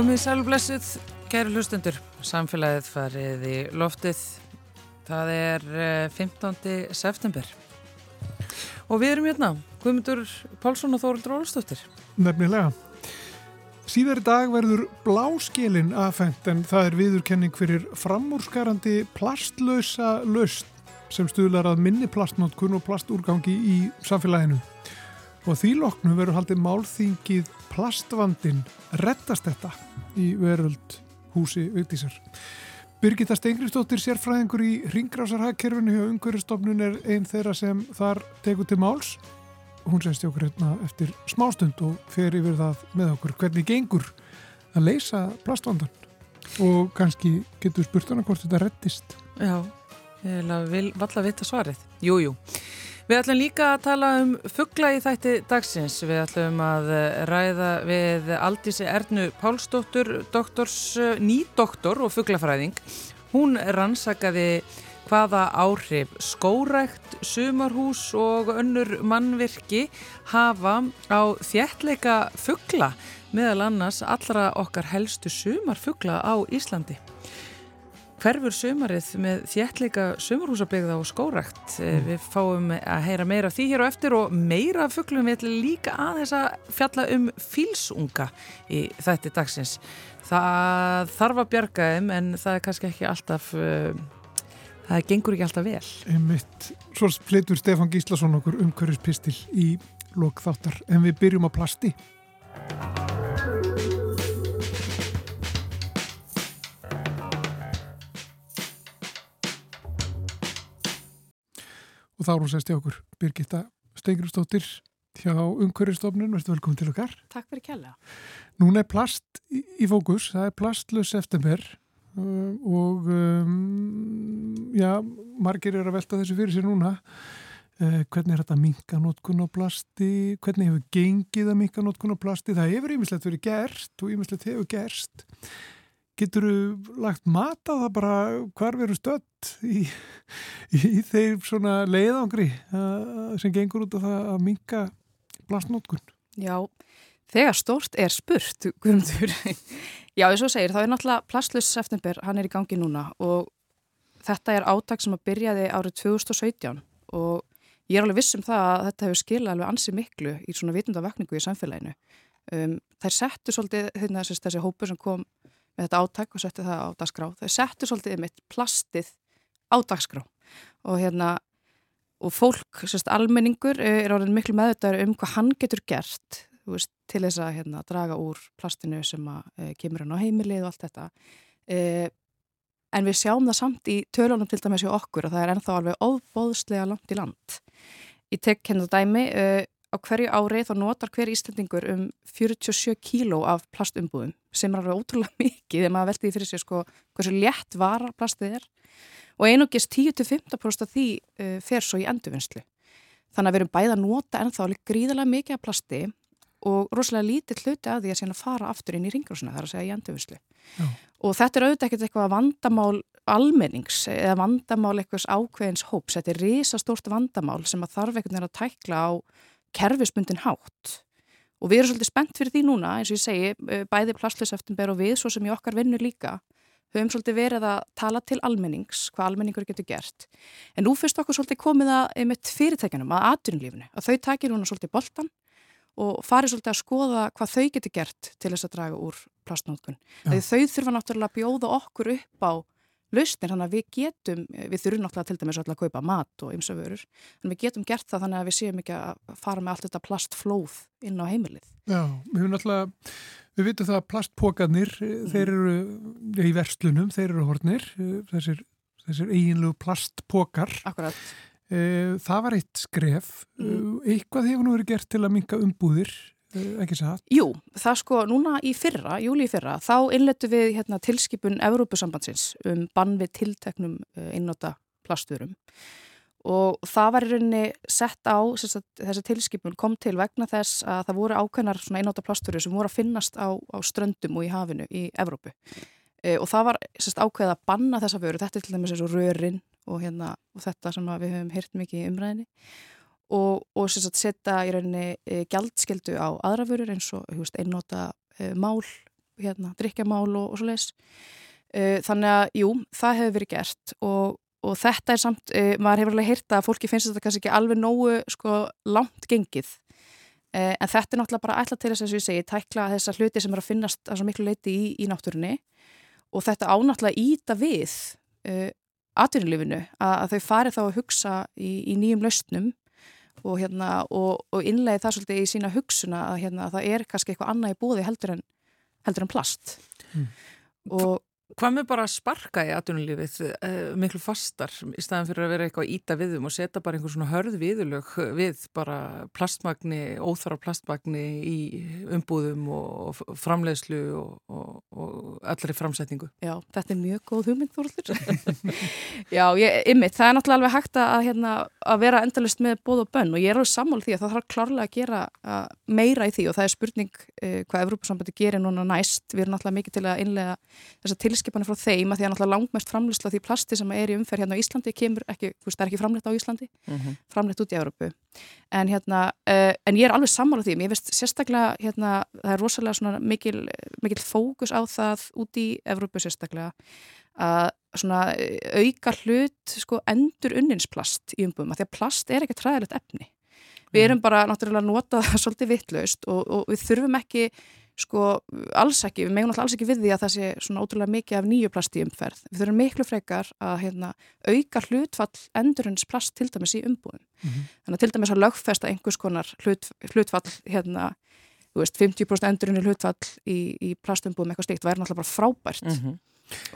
Komið sælblessuð, kæru hlustendur, samfélagið farið í loftið, það er 15. Eh, september og við erum hérna, Guðmundur Pálsson og Þórildur Ólstóttir. Nefnilega. Síðar í dag verður bláskilin aðfengt en það er viðurkenning fyrir framúrskarandi plastlösa löst sem stuðlar að minni plastnótkun og plastúrgangi í samfélaginu. Og því loknu verður haldið málþingið plastvandin rettast þetta í veröld húsi auðvísar. Birgitta Stengristóttir sérfræðingur í ringgrásarhagkerfinu hjá umhverjastofnun er einn þeirra sem þar tegur til máls. Hún sést okkur hérna eftir smástund og fer yfir það með okkur hvernig gengur að leysa plastvandan og kannski getur spurt hana hvort þetta rettist. Já, ég vil valla vita svarið. Jújú. Jú. Við ætlum líka að tala um fuggla í þætti dagsins. Við ætlum að ræða við Aldísi Ernu Pálsdóttur, doktors, nýdoktor og fugglafræðing. Hún rannsakaði hvaða áhrif skórækt, sumarhús og önnur mannvirki hafa á þjertleika fuggla meðal annars allra okkar helstu sumarfuggla á Íslandi hverfur sömarið með þjertleika sömarhúsabegða og skórakt. Eh, mm. Við fáum að heyra meira því hér og eftir og meira fugglum við ætlum líka aðeins að fjalla um fílsunga í þætti dagsins. Það þarf að bjarga þeim en það er kannski ekki alltaf, uh, það gengur ekki alltaf vel. Einmitt. Svo fleitur Stefan Gíslason okkur umhverfispistil í lokþáttar en við byrjum á plasti. Og þá er hún sest í okkur Birgitta Stengurustóttir hjá Ungverðistofnun, verður velkominn til okkar. Takk fyrir kjalla Núna er plast í, í fókus, það er plastlös eftirmer um, og um, já, margir er að velta þessu fyrir sér núna. Uh, hvernig er þetta að minka nótkun á plasti, hvernig hefur gengið að minka nótkun á plasti, það hefur ímislegt verið gerst og ímislegt hefur gerst getur þú lagt mat á það bara hvar veru stött í, í þeir svona leiðangri sem gengur út af það að minka plastnótkun? Já, þegar stort er spurt, Guðmundur. Já, eins og segir, þá er náttúrulega plastlöss september, hann er í gangi núna og þetta er átak sem að byrjaði árið 2017 og ég er alveg viss um það að þetta hefur skilað alveg ansi miklu í svona vitundavakningu í samfélaginu. Um, þær settu svolítið hérna, þessi hópur sem kom með þetta áttak og setti það á dagskrá. Þau settu svolítið mitt plastið á dagskrá og hérna og fólk, sérst, almenningur eh, er orðin miklu meðvitaður um hvað hann getur gert veist, til þess að hérna, draga úr plastinu sem að, e, kemur hann á heimilið og allt þetta e, en við sjáum það samt í tölunum til dæmis í okkur og það er ennþá alveg óbóðslega langt í land. Ég tek hennu dæmi e, á hverju ári þá notar hver íslendingur um 47 kíló af plastumbúðum sem er alveg ótrúlega mikið þegar maður veldi því fyrir sig sko hversu létt vara plastið er og einugist 10-15% af því uh, fer svo í endurvinnslu. Þannig að við erum bæða að nota ennþá alveg gríðarlega mikið af plasti og rosalega lítið hluti að því að síðan fara aftur inn í ringgrúsuna þar að segja í endurvinnslu. Og þetta er auðvitað ekkert eitthvað vandamál almennings eða vandamál eitthvaðs ákveðins hóps. Þetta er risastórt vandamál sem að þarf einhvern veginn að tækla á kerfisbundin hátt. Og við erum svolítið spennt fyrir því núna eins og ég segi, eh, bæði plastlöseftumber og við svo sem í okkar vinnu líka höfum svolítið verið að tala til almennings hvað almenningur getur gert. En nú fyrst okkur svolítið komið að með fyrirtækjanum, að atvinnulífinu, að þau takir núna svolítið boltan og farið svolítið að skoða hvað þau getur gert til þess að draga úr plastnótkun. Þau þurfa náttúrulega að bjóða okkur upp á lausnir þannig að við getum, við þurfum náttúrulega til dæmis að kaupa mat og ymsa vörur en við getum gert það þannig að við séum ekki að fara með allt þetta plastflóð inn á heimilið. Já, við höfum náttúrulega, við vitum það að plastpókarnir, mm. þeir eru í verslunum, þeir eru hornir, þessir, þessir eiginlegu plastpókar. Akkurat. Eh, það var eitt skref, mm. eitthvað hefur nú verið gert til að minka umbúðir Eh, ekki satt? Jú, það sko núna í fyrra, júli í fyrra, þá innletu við hérna, tilskipun Evrópusambandsins um bann við tilteknum uh, einnóta plasturum og það var í rauninni sett á, þessi tilskipun kom til vegna þess að það voru ákveðnar einnóta plasturur sem voru að finnast á, á ströndum og í hafinu í Evrópu. Uh, og það var sérst, ákveð að banna þessa vöru, þetta er til dæmis eins og rörin og, hérna, og þetta sem við höfum heyrt mikið í umræðinni og, og setja í rauninni e, gjaldskildu á aðrafurur eins og einnota e, mál hérna, drikkjamál og, og svo leiðis. Uh, þannig að, jú, það hefur verið gert og, og þetta er samt, uh, maður hefur alveg heyrta að fólki finnst þetta kannski ekki alveg nógu sko langt gengið. Uh, en þetta er náttúrulega bara ætla til þess að ég segi, tækla þessar hluti sem er að finnast að svo miklu leiti í, í náttúrunni. Og þetta ánáttúrulega íta við atvinnulífinu að, að þau fari þá að hugsa í, í nýjum lausnum og, hérna, og, og innlega það svolítið í sína hugsuna að, hérna, að það er kannski eitthvað annað í búði heldur en, heldur en plast mm. og Hvað með bara að sparka í atvinnulífið uh, miklu fastar í staðan fyrir að vera eitthvað íta viðum og setja bara einhvern svona hörð viðulög við bara plastmagni, óþara plastmagni í umbúðum og framleiðslu og, og, og allri framsetningu? Já, þetta er mjög góð hugmynd þorður. Já, ég, ymmið, það er náttúrulega alveg hægt að, hérna, að vera endalist með bóð og bönn og ég er alveg sammál því að það þarf klárlega að gera að meira í því og það er spurning uh, hvað Evrópussambandi gerir núna næst. Við erum náttúrulega mikið til að innlega þessa tilskipanir frá þeim að því að náttúrulega langmest framlýsla því plasti sem er í umferð hérna á Íslandi kemur ekki, þú veist, það er ekki framlýtt á Íslandi mm -hmm. framlýtt út í Európu en hérna, uh, en ég er alveg sammála því ég veist sérstaklega, hérna, það er rosalega svona mikil, mikil fókus á það út í Európu sérstaklega að svona auka hlut sko endur unninsplast í umbúðum, að því að plast er ekki træðilegt efni. Við erum bara náttúrulega að nota það svolítið vittlaust og, og við þurfum ekki sko alls ekki, við alltaf alls ekki við því að það sé svona ótrúlega mikið af nýju plast í umferð. Við þurfum miklu frekar að hérna, auka hlutfall endurins plast til dæmis í umbúðum. Mm -hmm. Þannig að til dæmis að lögfesta einhvers konar hlut, hlutfall hérna, veist, 50% endurinn hlutfall í, í plastumbúðum eitthvað stíkt væri náttúrulega bara frábært. Mm -hmm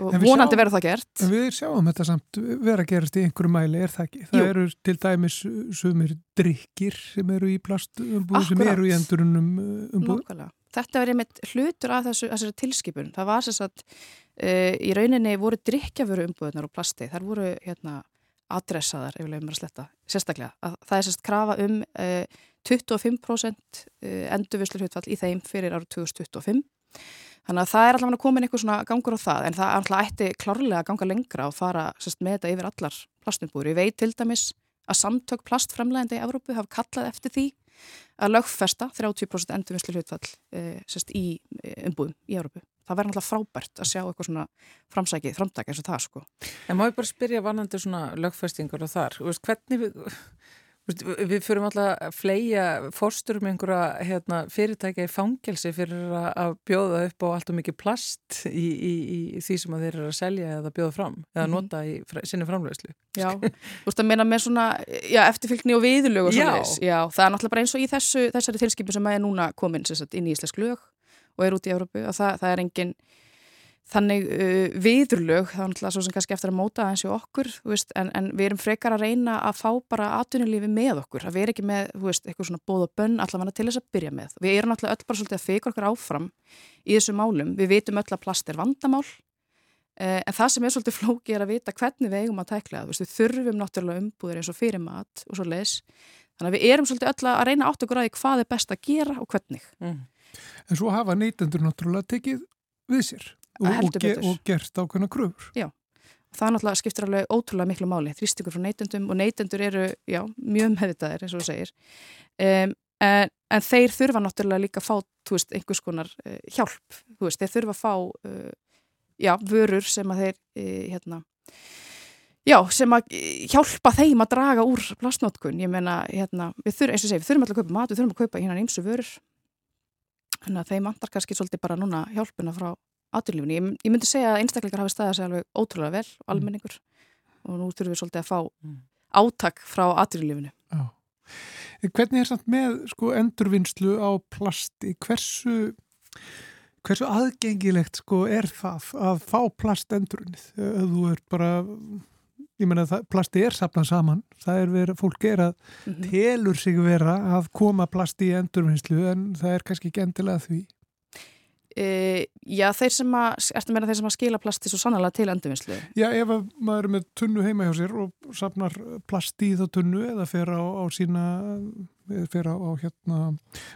og vonandi verður það gert Við sjáum þetta samt vera að gerast í einhverju mæli, er það ekki? Það Jú. eru til dæmis sumir drikkir sem eru í plastumbúð sem eru í endurunum umbúð Nákvæmlega. Þetta verður einmitt hlutur af þessu, þessari tilskipun. Það var þess að uh, í rauninni voru drikkjaföru umbúðunar og plasti. Þar voru hérna adressaðar ef við lefum að sletta, sérstaklega. Að það er sérst krafa um uh, 25% endurvislu hlutfall í þeim fyrir árið 2025 Þannig að það er allavega komin eitthvað svona gangur á það en það er alltaf ætti klárlega að ganga lengra og fara sest, með þetta yfir allar plastumbúri. Ég veit til dæmis að samtök plastfremlegandi í Evrópu hafa kallað eftir því að lögfesta 30% endurvinnslu hlutfall e, sest, í e, umbúðum í Evrópu. Það verður alltaf frábært að sjá eitthvað svona framsækið, framdæk eins og það sko. En má ég bara spyrja vanandi svona lögfestingur og þar, hvernig við Við fyrum alltaf að fleia fórsturum einhverja hérna, fyrirtækja í fangelsi fyrir að bjóða upp á allt og mikið plast í, í, í því sem þeir eru að selja eða bjóða fram eða mhm. nota í sinni framlöðslu. Já, þú veist að meina með svona já, eftirfylgni og viðlög og svona þess. Já, það er náttúrulega bara eins og í þessu, þessari tilskipu sem er núna komin sagt, inn í Íslensk lög og er út í Európu og það, það er enginn þannig uh, viðurlög, er náttúrulega svo sem kannski eftir að móta eins og okkur, veist, en, en við erum frekar að reyna að fá bara atvinnulífi með okkur, að við erum ekki með, veist, eitthvað svona bóð og bönn allavega til þess að byrja með. Við erum náttúrulega öll bara svolítið að feika okkur áfram í þessu málum, við vitum öll að plast er vandamál, uh, en það sem er svolítið flóki er að vita hvernig við eigum að tækla við þurfum náttúrulega umbúðir eins og fyrir mat og svo les, þannig að við erum svolítið öll að reyna og og, og, ge og gert ákveðna kröfur. Já, það náttúrulega skiptir alveg ótrúlega miklu máli, þrýstingur frá neytendum og neytendur eru, já, mjög meðvitaðir eins og þú segir. Um, en, en þeir þurfa náttúrulega líka að fá, þú veist, einhvers konar uh, hjálp, þú veist, þeir þurfa að fá uh, já, vörur sem að þeir uh, hérna Já, sem að hjálpa þeim að draga úr plastnótkun, ég meina, hérna, við þurfum, eins og segi, við þurfum alltaf að kaupa mat, við þurfum að kaupa hérna eins og vörur, þannig að þeim andar kannski svolítið bara núna hjálpuna frá aturlífni. Ég, ég myndi segja að einstakleikar hafi staðið sig alveg ótrúlega vel, mm. almenningur og nú þurfum við svolítið að fá mm. átak frá aturlífinu. Hvernig er samt með sko, endurvinnslu á plasti? Hversu, hversu aðgengilegt sko, er það að fá plast endurinnið? Þú er bara, ég menna að plasti er sapnað saman. Það er verið, fólk er að mm -hmm. telur sig vera að koma plasti í endurvinnslu en það er kannski ekki endilega því. Uh, já, þeir sem að, ertu meira þeir sem að skila plasti svo sannlega til endurvinnslu? Já, ef maður er með tunnu heima hjá sér og sapnar plasti í þá tunnu eða fer á, á sína, fer á, á hérna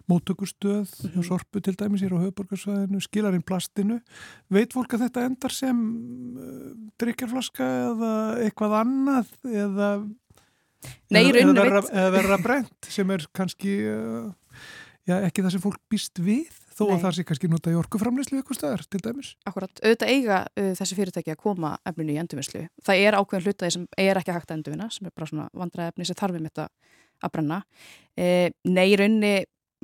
móttökustöð, mm -hmm. sorpu til dæmis hér á höfuborgarsvæðinu, skilar inn plastinu. Veit fólk að þetta endar sem uh, drikjarflaska eða eitthvað annað eða, Nei, eða, eða verra brent sem er kannski uh, já, ekki það sem fólk býst við? Þó Nei. að það sé kannski nota í orkuframleyslu eitthvað staðar til dæmis. Akkurat, auðvitað eiga uh, þessi fyrirtæki að koma efninu í endurvinnslu. Það er ákveðin hlutaði sem er ekki hægt að endurvinna, sem er bara svona vandræðefni sem þarfum þetta að brenna. Eh, nei, í rauninni,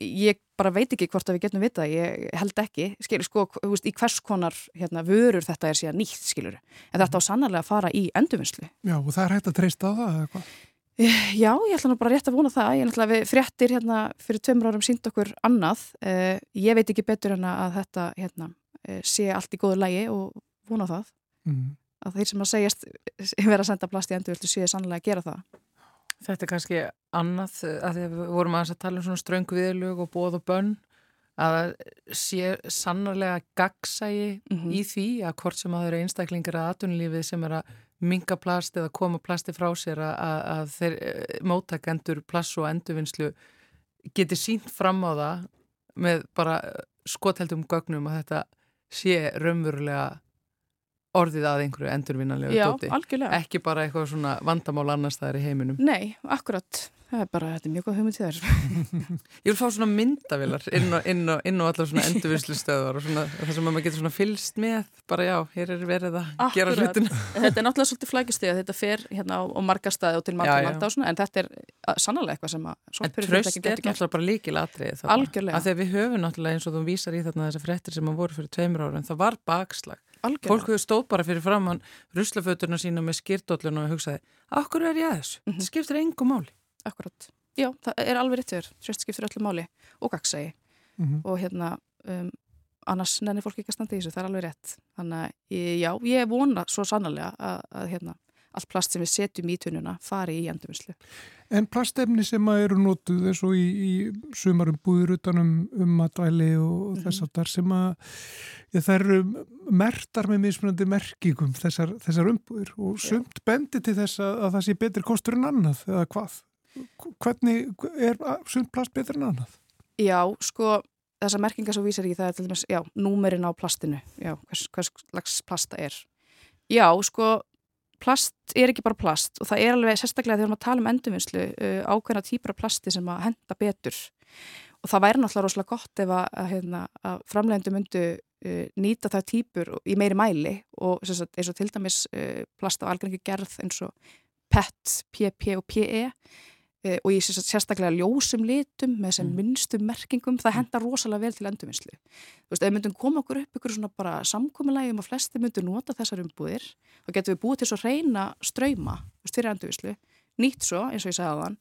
ég bara veit ekki hvort að við getum vita, ég held ekki, skilur, sko, þú veist, í hvers konar hérna, vörur þetta er síðan nýtt, skilur. En þetta á sannarlega að fara í endurvinnslu. Já, og það er hægt að treysta á það eða hvað? Já, ég ætla nú bara rétt að vona það. Ég ætla að við fréttir hérna fyrir tveimur árum sínd okkur annað. Uh, ég veit ekki betur en að þetta hérna, uh, sé allt í góðu lægi og vona það. Mm. Að þeir sem að segjast vera að senda plast í endurviltu séu sannlega að gera það. Þetta er kannski annað að því að við vorum aðeins að tala um svona ströngu viðlög og bóð og bönn að það sé sannarlega gagsægi Mm -hmm. í því að hvort sem að það eru einstaklingar að atunlífið sem er að minga plast eða koma plasti frá sér að, að, þeir eh, móttakendur plass og endurvinnslu geti sínt fram á það með bara skotheldum gögnum að þetta sé raunverulega orðið að einhverju endurvinnanlegu Já, dóti. algjörlega. Ekki bara eitthvað svona vandamál annars það er í heiminum. Nei, akkurat. Það er bara, þetta er mjög góð hugmynd til þess. Ég vil fá svona myndavilar inn og, inn og, inn og allar svona endurvinnslustöðar og svona það sem maður getur svona fylst með bara já, hér er verið að gera Akkurat. hlutina. þetta er náttúrulega svolítið flækistið að þetta fer hérna á, á marga staði og til Já, marga já. landa og svona, en þetta er sannlega eitthvað sem að En tröst er náttúrulega bara líkil atrið Algjörlega. Þegar við höfum náttúrulega eins og þú vísar í þarna þessar fréttir sem að voru fyrir tveimur árum, það var bakslag. Fólk Algjörlega. hefur stóð bara fyrir framann ruslaföturna sína með skýrdolluna og hugsaði, akkur er ég að þessu? Mhm. Það skiptir engum máli. Akkurat. Já, það er alveg rétt þér. Tröst skiptir öllu máli og gagsægi. Mm og hérna um, annars nennir fólk ekki að standa í þessu, það er alveg rétt þannig að já, ég vona svo sannarlega að, að hérna, allt plast sem við setjum í tununa fari í endurvinnslu En plastefni sem eru notuð eins og í, í sumarum búður utanum um matvæli og Mhm. þess að þar sem að ja, það eru mertar með mismunandi merkingum þessar, þessar umbúður og sumt bendi til þess að, að það sé betri kostur en annað eða hvað? Hvernig er sumt plast betri en annað? Já, sko, þessar merkingar sem vísar í það er til dæmis, já, númerin á plastinu já, hvers, hvers slags plasta er Já, sko plast er ekki bara plast og það er alveg sérstaklega þegar að tala um endurvinnslu uh, ákveðna típur af plasti sem að henda betur. Og það væri náttúrulega rosalega gott ef að, hérna, að framlegendu myndu uh, nýta það típur í meiri mæli og sagt, eins og til dæmis uh, plast af algengi gerð eins og PET, PP og PE og í sem sagt, sérstaklega ljósum litum með þessum Mm. minnstum merkingum. Það henda rosalega vel til endurvinnslu. Þú veist, ef við myndum koma okkur upp ykkur svona bara samkomiðlægi um að flesti myndu nota þessar umbúðir þá getum við búið til svo reyna ströyma fyrir endurvinnslu, nýtt svo eins og ég sagði á þann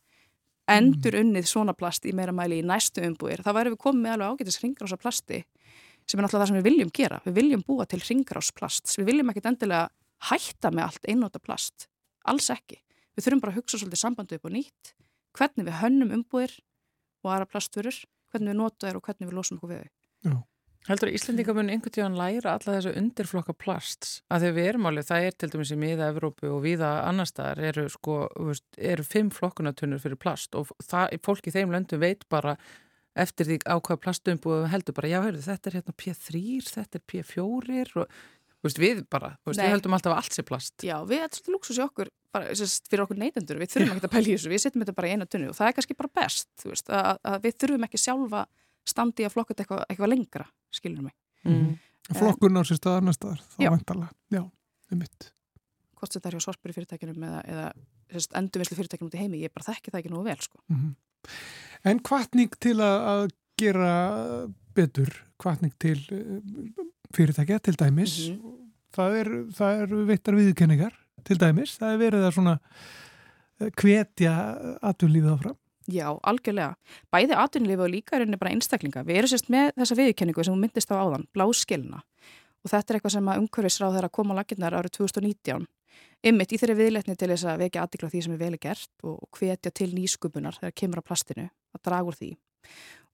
endur unnið svona plast í meira mæli í næstu umbúðir. Þá væri við komið með alveg ágætis ringrása plasti sem er náttúrulega það sem við viljum gera. Við viljum búa til ringrásplast við viljum ekkit endilega hætta með allt einnóta plast. Alls ekki. Við þurfum bara að hugsa svolítið sambandi upp og nýtt hvernig við hönnum umbúðir og aðra plastvörur hvernig við nota þér og hvernig við losum okkur við þau. Heldur að Íslendinga mun einhvern tíðan læra alla þessu undirflokka plasts? Að þegar við erum alveg, það er til dæmis í miða Evrópu og viða annar staðar eru sko, veist, eru fimm flokkunatunnur fyrir plast og það, fólk í þeim löndum veit bara eftir því á hvað plastumbúðu heldur bara, já, heyrðu, þetta er hérna P3, þetta er P4 og veist, við bara, veist, við heldum alltaf að allt sé plast. Já, við erum svolítið luxus í okkur bara, sérst, fyrir okkur neytendur, við þurfum ekki að pæla í þessu við setjum þetta bara í eina tunnu og það er kannski bara best þú veist, að, að við þurfum ekki sjálfa standi að flokka þetta eitthvað, eitthvað lengra skilur mig, Mm. Flokkun á sér stað annar staðar, þá vantala. Já, um mitt. hvort þetta er hjá sorpuri fyrirtækinum eða, eða sérst, endurvinnslu fyrirtækinum út í heimi, ég bara þekki það ekki nú vel sko. Mhm. En hvatning til að, að gera betur, hvatning til eh, fyrirtækja til dæmis, það er, það er veittar viðkenningar til dæmis, það er verið að svona eh, hvetja aturlífið áfram. Já, algjörlega. Bæði atvinnulífi og líka er bara einstaklinga. Við erum sérst með þessa viðurkenningu sem hún myndist á áðan, bláskilna. Og þetta er eitthvað sem að umhverfisráð þeirra koma á laginnar árið 2019. Ymmit í þeirri viðletni til þess að vekja aðdikla því sem er vel er gert og hvetja til nýskupunar þegar kemur á plastinu, að draga úr því.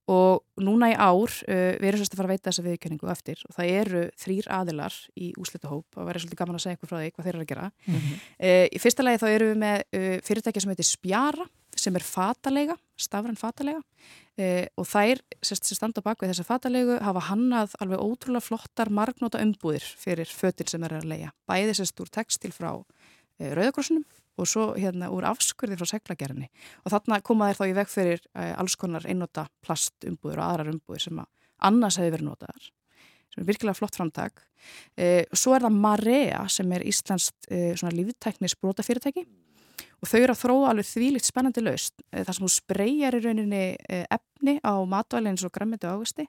Og núna í ár, uh, við erum sérst að fara að veita þessa viðurkenningu eftir og það eru þrýr aðilar í úslitahóp og verður svolítið gaman að segja eitthvað frá því hvað þeir eru að gera. Mhm. Uh, í fyrsta lagi þá erum við með uh, fyrirtæki sem heitir Spjara sem er fatalega, stafræn fatalega uh, og þær sérst, sem standa bak við þessa fatalegu hafa hannað alveg ótrúlega flottar margnóta umbúðir fyrir fötin sem eru að leia. Bæði sérst úr textil frá uh, Rauðakrossunum og svo hérna úr afskurði frá seglagerðinni. Og þarna koma þær þá í veg fyrir uh, alls konar einnóta plastumbúðir og aðrar umbúðir sem að annars hefði verið notaðar. Sem er virkilega flott framtak. E, svo er það Marea sem er Íslandst e, svona líftæknis brótafyrirtæki og þau eru að þróa alveg þvílitt spennandi laust þar sem þú spreyjar í rauninni efni á matvæli eins og og águsti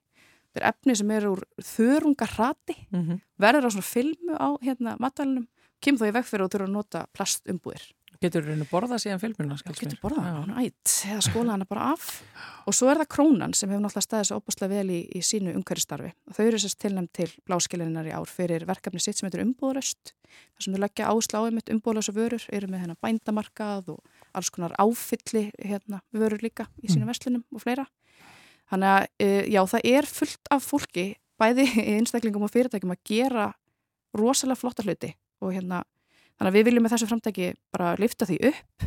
þetta er efni sem eru úr þörungarrati mm -hmm. verður á svona filmu á hérna, matvælinum kemur þó í veg fyrir að þú þurfa að nota plastumbúðir Getur þú borðað síðan filmuna? Getur borðað. Hann ætt eða skóla hann bara af. Og svo er það Krónan sem hefur náttúrulega staðið svo opaslega vel í, í sínu umhverfistarfi og þau eru sérst tilnæmt til bláskilinnar í ár fyrir verkefni sitt sem heitur umbúðuröst þar sem þau leggja áslá um eitt umbúðlösa vörur eru með hérna bændamarkað og alls konar áfylli hérna, vörur líka í sínum mm. vestlunum og fleira. Þannig að uh, já það er fullt af fólki bæði í einstaklingum og fyrirtækjum að gera rosalega flotta hluti og hérna Þannig að við viljum með þessu framtæki bara lifta því upp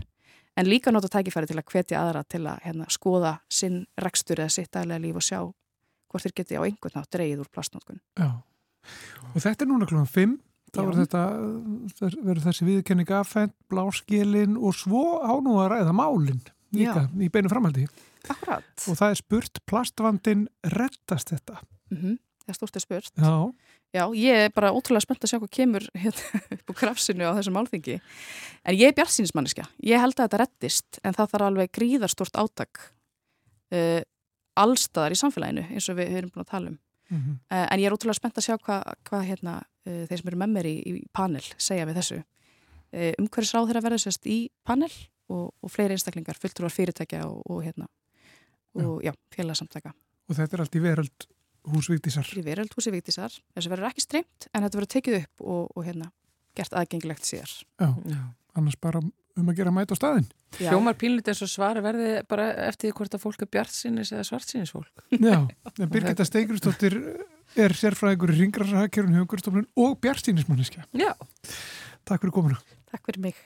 en líka nota tækifæri til að hvetja aðra til að hérna, skoða sinn rekstur eða sitt aðlega líf og sjá hvort þeir geti á einhvern nátt dreyið úr plastnótkun. Já, og þetta er núna klúan 5, þá verður þessi viðkenning aðfænt, bláskilin og svo á nú að ræða málinn líka Já. í beinu framhaldi. Akkurat. Og það er spurt, plastvandin rettast þetta? Mhm. Mm þegar stórt er spurt. Já. Já, ég er bara ótrúlega spennt að sjá hvað kemur hérna upp á krafsinu á þessum málþingi. En ég er bjartsýnismanniska. Ég held að þetta rettist, en það þarf alveg gríðarstort átak uh, allstaðar í samfélaginu, eins og við höfum búin að tala um. Mm -hmm. uh, en ég er ótrúlega spennt að sjá hvað hva, hérna, uh, þeir sem eru með mér í, í panel segja við þessu. Uh, umhverfisráð þeirra verður sérst í panel og, og fleiri einstaklingar, fulltrúar fyrirtækja og, og, hérna, og já. Já, félagsamtaka. Og þetta er allt í veröld húsvíktísar. Í veröld húsvíktísar. Þessu verður ekki streymt en þetta verður tekið upp og, og hérna, gert aðgengilegt síðar. Já, Já, annars bara um að gera mæt á staðin. Hljómar pínlít eins og svari verði bara eftir því hvort að fólk er bjart sínis eða svart sínis fólk. Já, en Birgitta Steigurstóttir er sérfræðingur í ringrarshagkerun, hugurstofnun og bjart sínismanniska. Já. Takk fyrir komuna. Takk fyrir mig.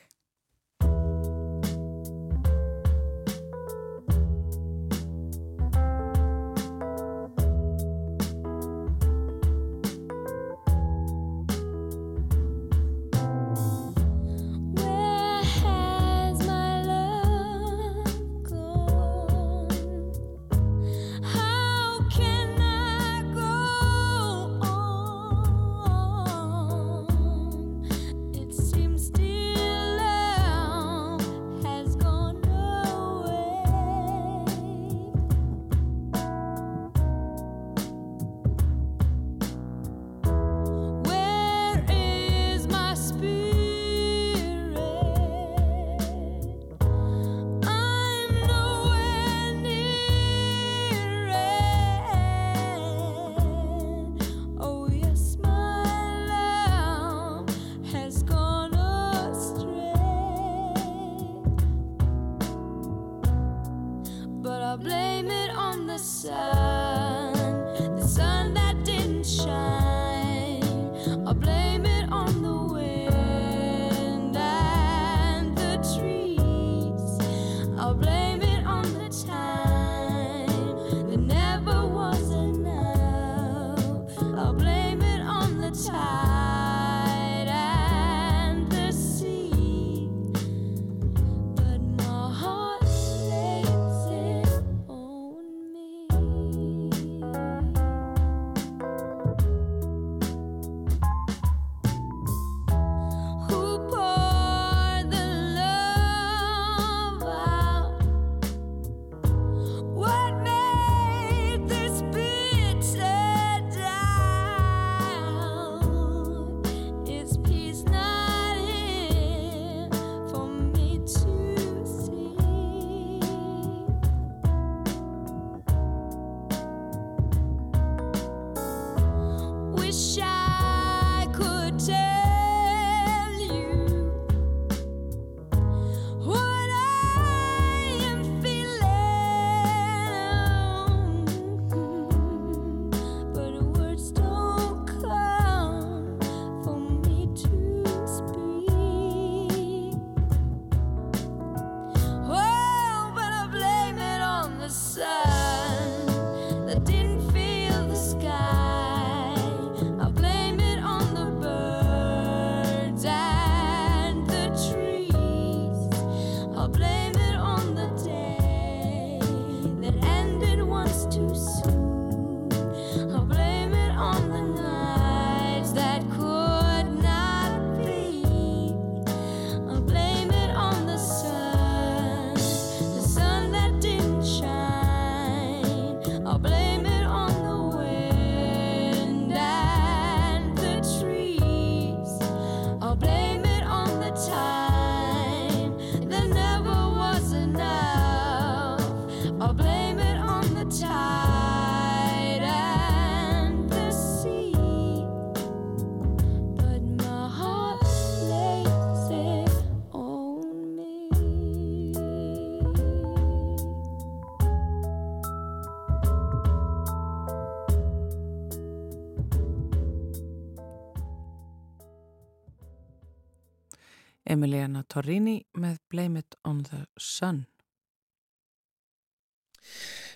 Emiliana Torrini með Blame It On The Sun.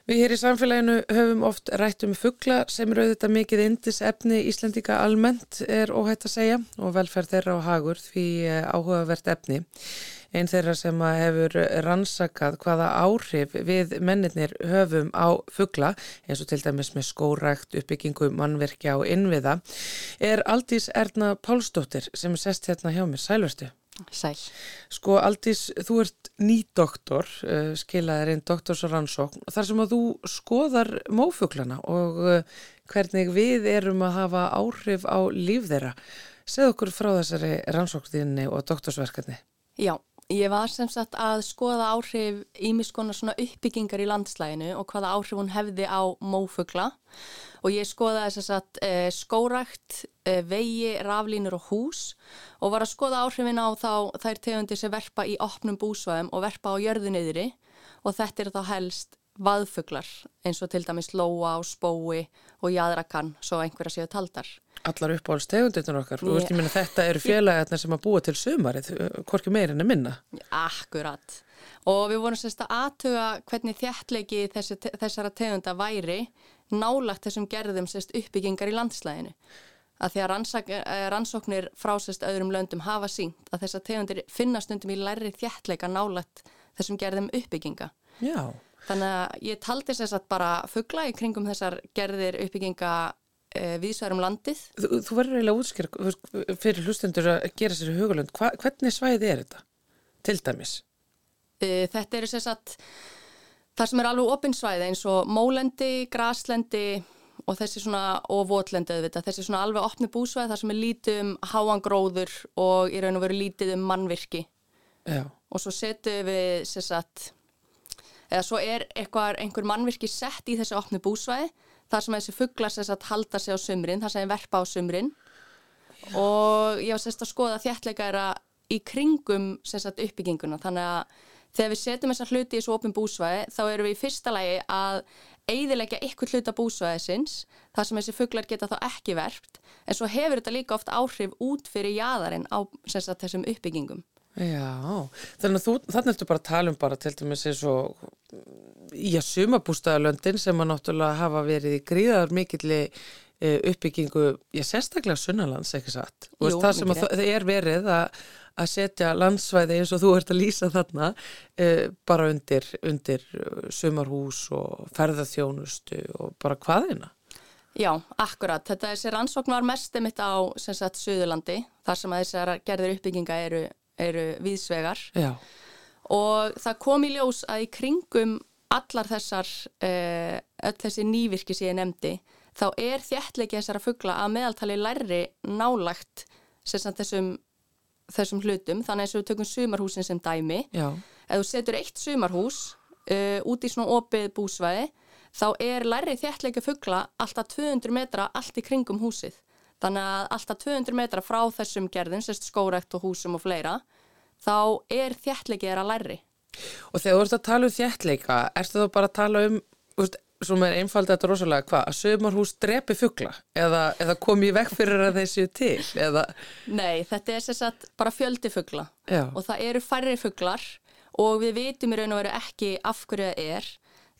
Við hér í samfélaginu höfum oft rætt um fuggla sem eru auðvitað mikið indis efni Íslandika almennt er óhætt að segja og velferð þeirra á hagur því eh, áhugavert efni. Einn þeirra sem hefur rannsakað hvaða áhrif við mennirnir höfum á fuggla eins og til dæmis með skórækt, uppbyggingu, mannverkja og innviða er Aldís Erna Pálsdóttir sem er sest hérna hjá mér. Sælverstu. Sæl. Sko Aldís, þú ert nýdoktor, uh, skilaðir einn doktorsrannsókn, þar sem að þú skoðar mófuglana og uh, hvernig við erum að hafa áhrif á líf þeirra. Segð okkur frá þessari rannsókninni og doktorsverkefni. Já, ég var sem sagt að skoða áhrif ímiskona svona uppbyggingar í landslæginu og hvaða áhrif hún hefði á mófugla. Og ég skoðaði þess að e, skórakt, e, vegi, raflínur og hús og var að skoða áhrifin á þá þær tegundir sem verpa í opnum búsvæðum og verpa á jörðunniðri og þetta er þá helst vaðfuglar eins og til dæmis lóa og spói og jæðrakan svo einhverja séu taldar. Allar uppáhalds tegundirnur okkar, þú veist ég minna þetta eru félagarnir sem að búa til sumarið, hvorki meirinn er minna. Akkurat og við vorum sérst að aðtuga hvernig þjættleiki þessi, þessara tegunda væri nálagt þessum gerðum sérst uppbyggingar í landslæðinu að því að rannsák, eh, rannsóknir frá sérst öðrum löndum hafa sínt að þessar tegundir finnast undum í læri þjættleika nálagt þessum gerðum uppbygginga Já. Þannig að ég taldi sérst að bara fuggla í kringum þessar gerðir uppbygginga e, eh, viðsværum landið Þú, þú verður eiginlega útskjör fyrir hlustendur að gera sér hugulund hvernig svæði er þetta til dæmis? E, þetta eru sérst að Það sem er alveg opinsvæði eins og mólendi, graslendi og þessi svona, og votlendi auðvitað, þessi svona alveg opni búsvæði þar sem er lítið um háan gróður og í raun og veru lítið um mannvirki. Já. Og svo setjum við, sérsagt, eða svo er eitthvað, einhver mannvirki sett í þessi opni búsvæði þar sem þessi fugglar sérsagt halda sig á sumrin, þar sem þeir verpa á sumrin Já. og ég var sérsagt að skoða þjættleika er að í kringum sérsagt uppbygginguna, þannig að Þegar við setjum þessa hluti í þessu ofin búsvæði þá erum við í fyrsta lagi að eidilegja ykkur hluta búsvæðisins þar sem þessi fugglar geta þá ekki verft en svo hefur þetta líka oft áhrif út fyrir jæðarinn á sagt, þessum uppbyggingum. Já, þannig að þannig ertu bara að tala um bara til dæmis eins og í að sumabústæðalöndin sem að náttúrulega hafa verið í gríðar mikilli e, uppbyggingu, ég sérstaklega sunnalands, ekki satt. Jú, það sem það er verið að að setja landsvæði eins og þú ert að lýsa þarna eh, bara undir, undir uh, sumarhús og ferðarþjónustu og bara hvaðina? Já, akkurat. Þetta þessi rannsókn var mest emitt á sem sagt Suðurlandi þar sem að þessar gerðir uppbygginga eru, eru viðsvegar Já. og það kom í ljós að í kringum allar þessar eh, öll þessi nývirki sem ég nefndi þá er þjættleiki þessara fuggla að meðaltali lærri nálagt þessum þessum hlutum, þannig að við tökum sumarhúsin sem dæmi. Ef þú setur eitt sumarhús uh, út í svona opið búsvæði, þá er lærið þjættleika fuggla alltaf 200 metra allt í kringum húsið. Þannig að alltaf 200 metra frá þessum gerðin, sérst skórekt og húsum og fleira, þá er þjættleikið er að læri. Og þegar þú ert að tala um þjættleika, ertu þá bara að tala um, veist, sem er einfaldið þetta rosalega, hvað, að sögmarhús drepi fuggla eða, eða komi í vekk fyrir að þessu til? Eða... Nei, þetta er sérsagt bara fjöldi fuggla og það eru færri fugglar og við vitum í raun og veru ekki af hverju það er.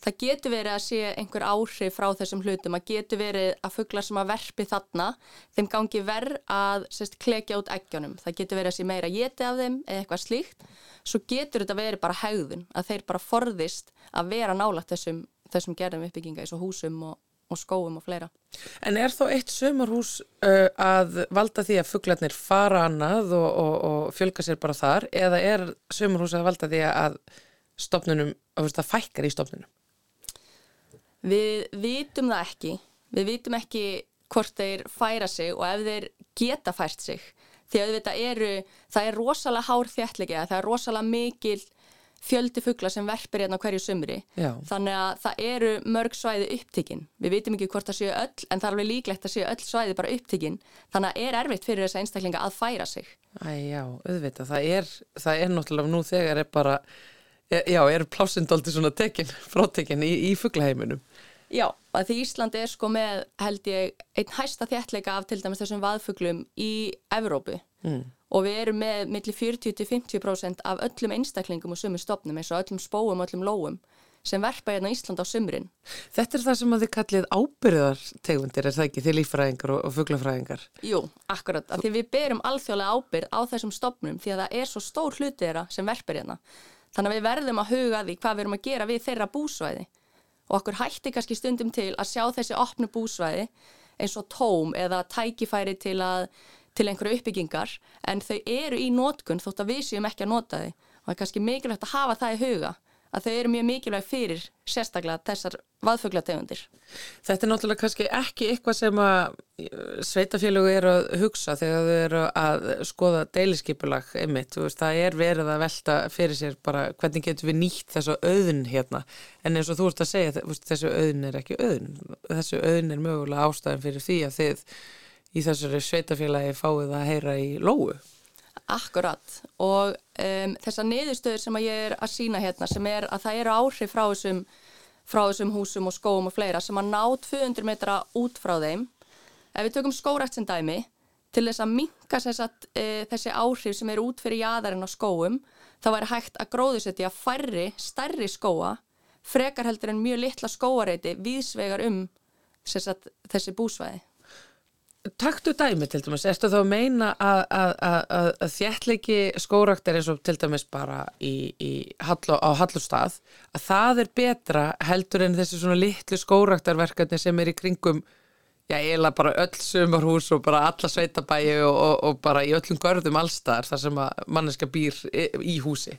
Það getur verið að sé einhver áhrif frá þessum hlutum, að getur verið að fugglar sem að verfi þarna, þeim gangi verð að sérst, klekja út eggjónum. Það getur verið að sé meira geti af þeim eða eitthvað slíkt. Svo getur þetta verið bara haugðun, að þeir bara forðist að vera nálagt þessum þessum gerðum uppbygginga eins og húsum og, og skóum og fleira. En er þó eitt sömurhús uh, að valda því að fugglarnir fara annað og, og, og fjölga sér bara þar eða er sömurhús að valda því að stopnunum, að fækkar í stopnunum? Við vitum það ekki. Við vitum ekki hvort þeir færa sig og ef þeir geta fært sig. Því að þetta eru, það er rosalega hár þjættlega, það er rosalega mikil fjöldi fuggla sem verpir hérna hverju sumri Já. þannig að það eru mörg svæði upptikinn við vitum ekki hvort það séu öll en það er alveg líklegt að séu öll svæði bara upptikinn þannig að er erfitt fyrir þessa einstaklinga að færa sig Æjá, auðvitað, það er, það er náttúrulega nú þegar er bara já, er plásindóldi svona tekinn, frátekinn í, í fugglaheiminum Já, að því Íslandi er sko með, held ég, einn hæsta þjættleika af til dæmis þessum vaðfuglum í Evrópu mm. og við erum með millir 40-50% af öllum einstaklingum og sumur stopnum eins og öllum spóum og öllum lóum sem verpa hérna í Ísland á sumrin. Þetta er það sem að þið kallið ábyrðartegundir, er það ekki, þið líffræðingar og, og fuglafræðingar? Jú, akkurat, að því við berum alþjóðlega ábyrð á þessum stopnum því að það er svo stór hluti þeirra sem verpir hérna. Þannig að við verðum að huga því hvað við erum að gera við þeirra búsvæði. Og okkur hætti kannski stundum til að sjá þessi opnu búsvæði eins og tóm eða tækifæri til, að, til einhverju uppbyggingar en þau eru í nótkun þótt að við séum ekki að nota þau. Og það er kannski mikilvægt að hafa það í huga að þau eru mjög mikilvæg fyrir sérstaklega þessar vaðfuglategundir. Þetta er náttúrulega kannski ekki eitthvað sem að sveitafélögu eru að hugsa þegar þau eru að skoða deiliskipulag einmitt. Það er verið að velta fyrir sér bara hvernig getur við nýtt þessu auðun hérna en eins og þú ert að segja þessu auðun er ekki auðun. Þessu auðun er mögulega ástæðan fyrir því að þið í þessari sveitafélagi fáið að heyra í lóu. Akkurat og um, þessar niðurstöður sem ég er að sína hérna sem er að það eru áhrif frá þessum, frá þessum húsum og skóum og fleira sem að ná 200 metra út frá þeim. Ef við tökum skórætt sem dæmi til þess að minka sagt, e, þessi áhrif sem eru út fyrir jæðarinn á skóum þá væri hægt að gróðusetja færri, stærri skóa frekar heldur en mjög litla skóareiti viðsvegar um sagt, þessi búsvæði. Takktu dæmi til dæmis, erstu þá að meina að, þjættleiki skórakt er eins og til dæmis bara í, í hallu, á hallustad að það er betra heldur en þessi svona litlu skóraktarverkefni sem er í kringum, já eiginlega bara öll sumarhús og bara alla sveitabæi og, og, og bara í öllum görðum allstaðar þar sem að manneska býr í, í húsi.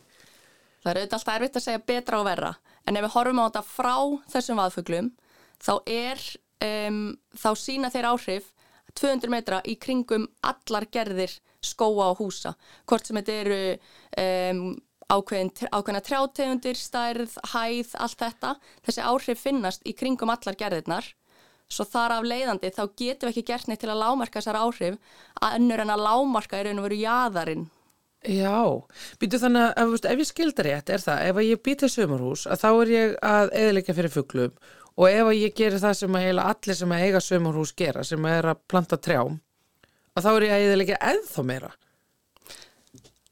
Það er auðvitað alltaf erfitt að segja betra og verra en ef við horfum á þetta frá þessum vaðfuglum þá er, um, þá sína þeir áhrif 200 metra í kringum allar gerðir skóa og húsa. Hvort sem þetta eru um, ákveðin, ákveðina trjátegundir, stærð, hæð, allt þetta þessi áhrif finnast í kringum allar gerðirnar. Svo þar af leiðandi þá getum við ekki gert neitt til að lámarka þessar áhrif að önnur en að lámarka er og veru jæðarinn Já, býtu þannig að ef ég skildar rétt er það, ef ég býta sömurhús að þá er ég að eðleika fyrir fugglum og ef ég gerir það sem að allir sem að eiga sömurhús gera sem að er að planta trjám að þá er ég að eðilega eða meira.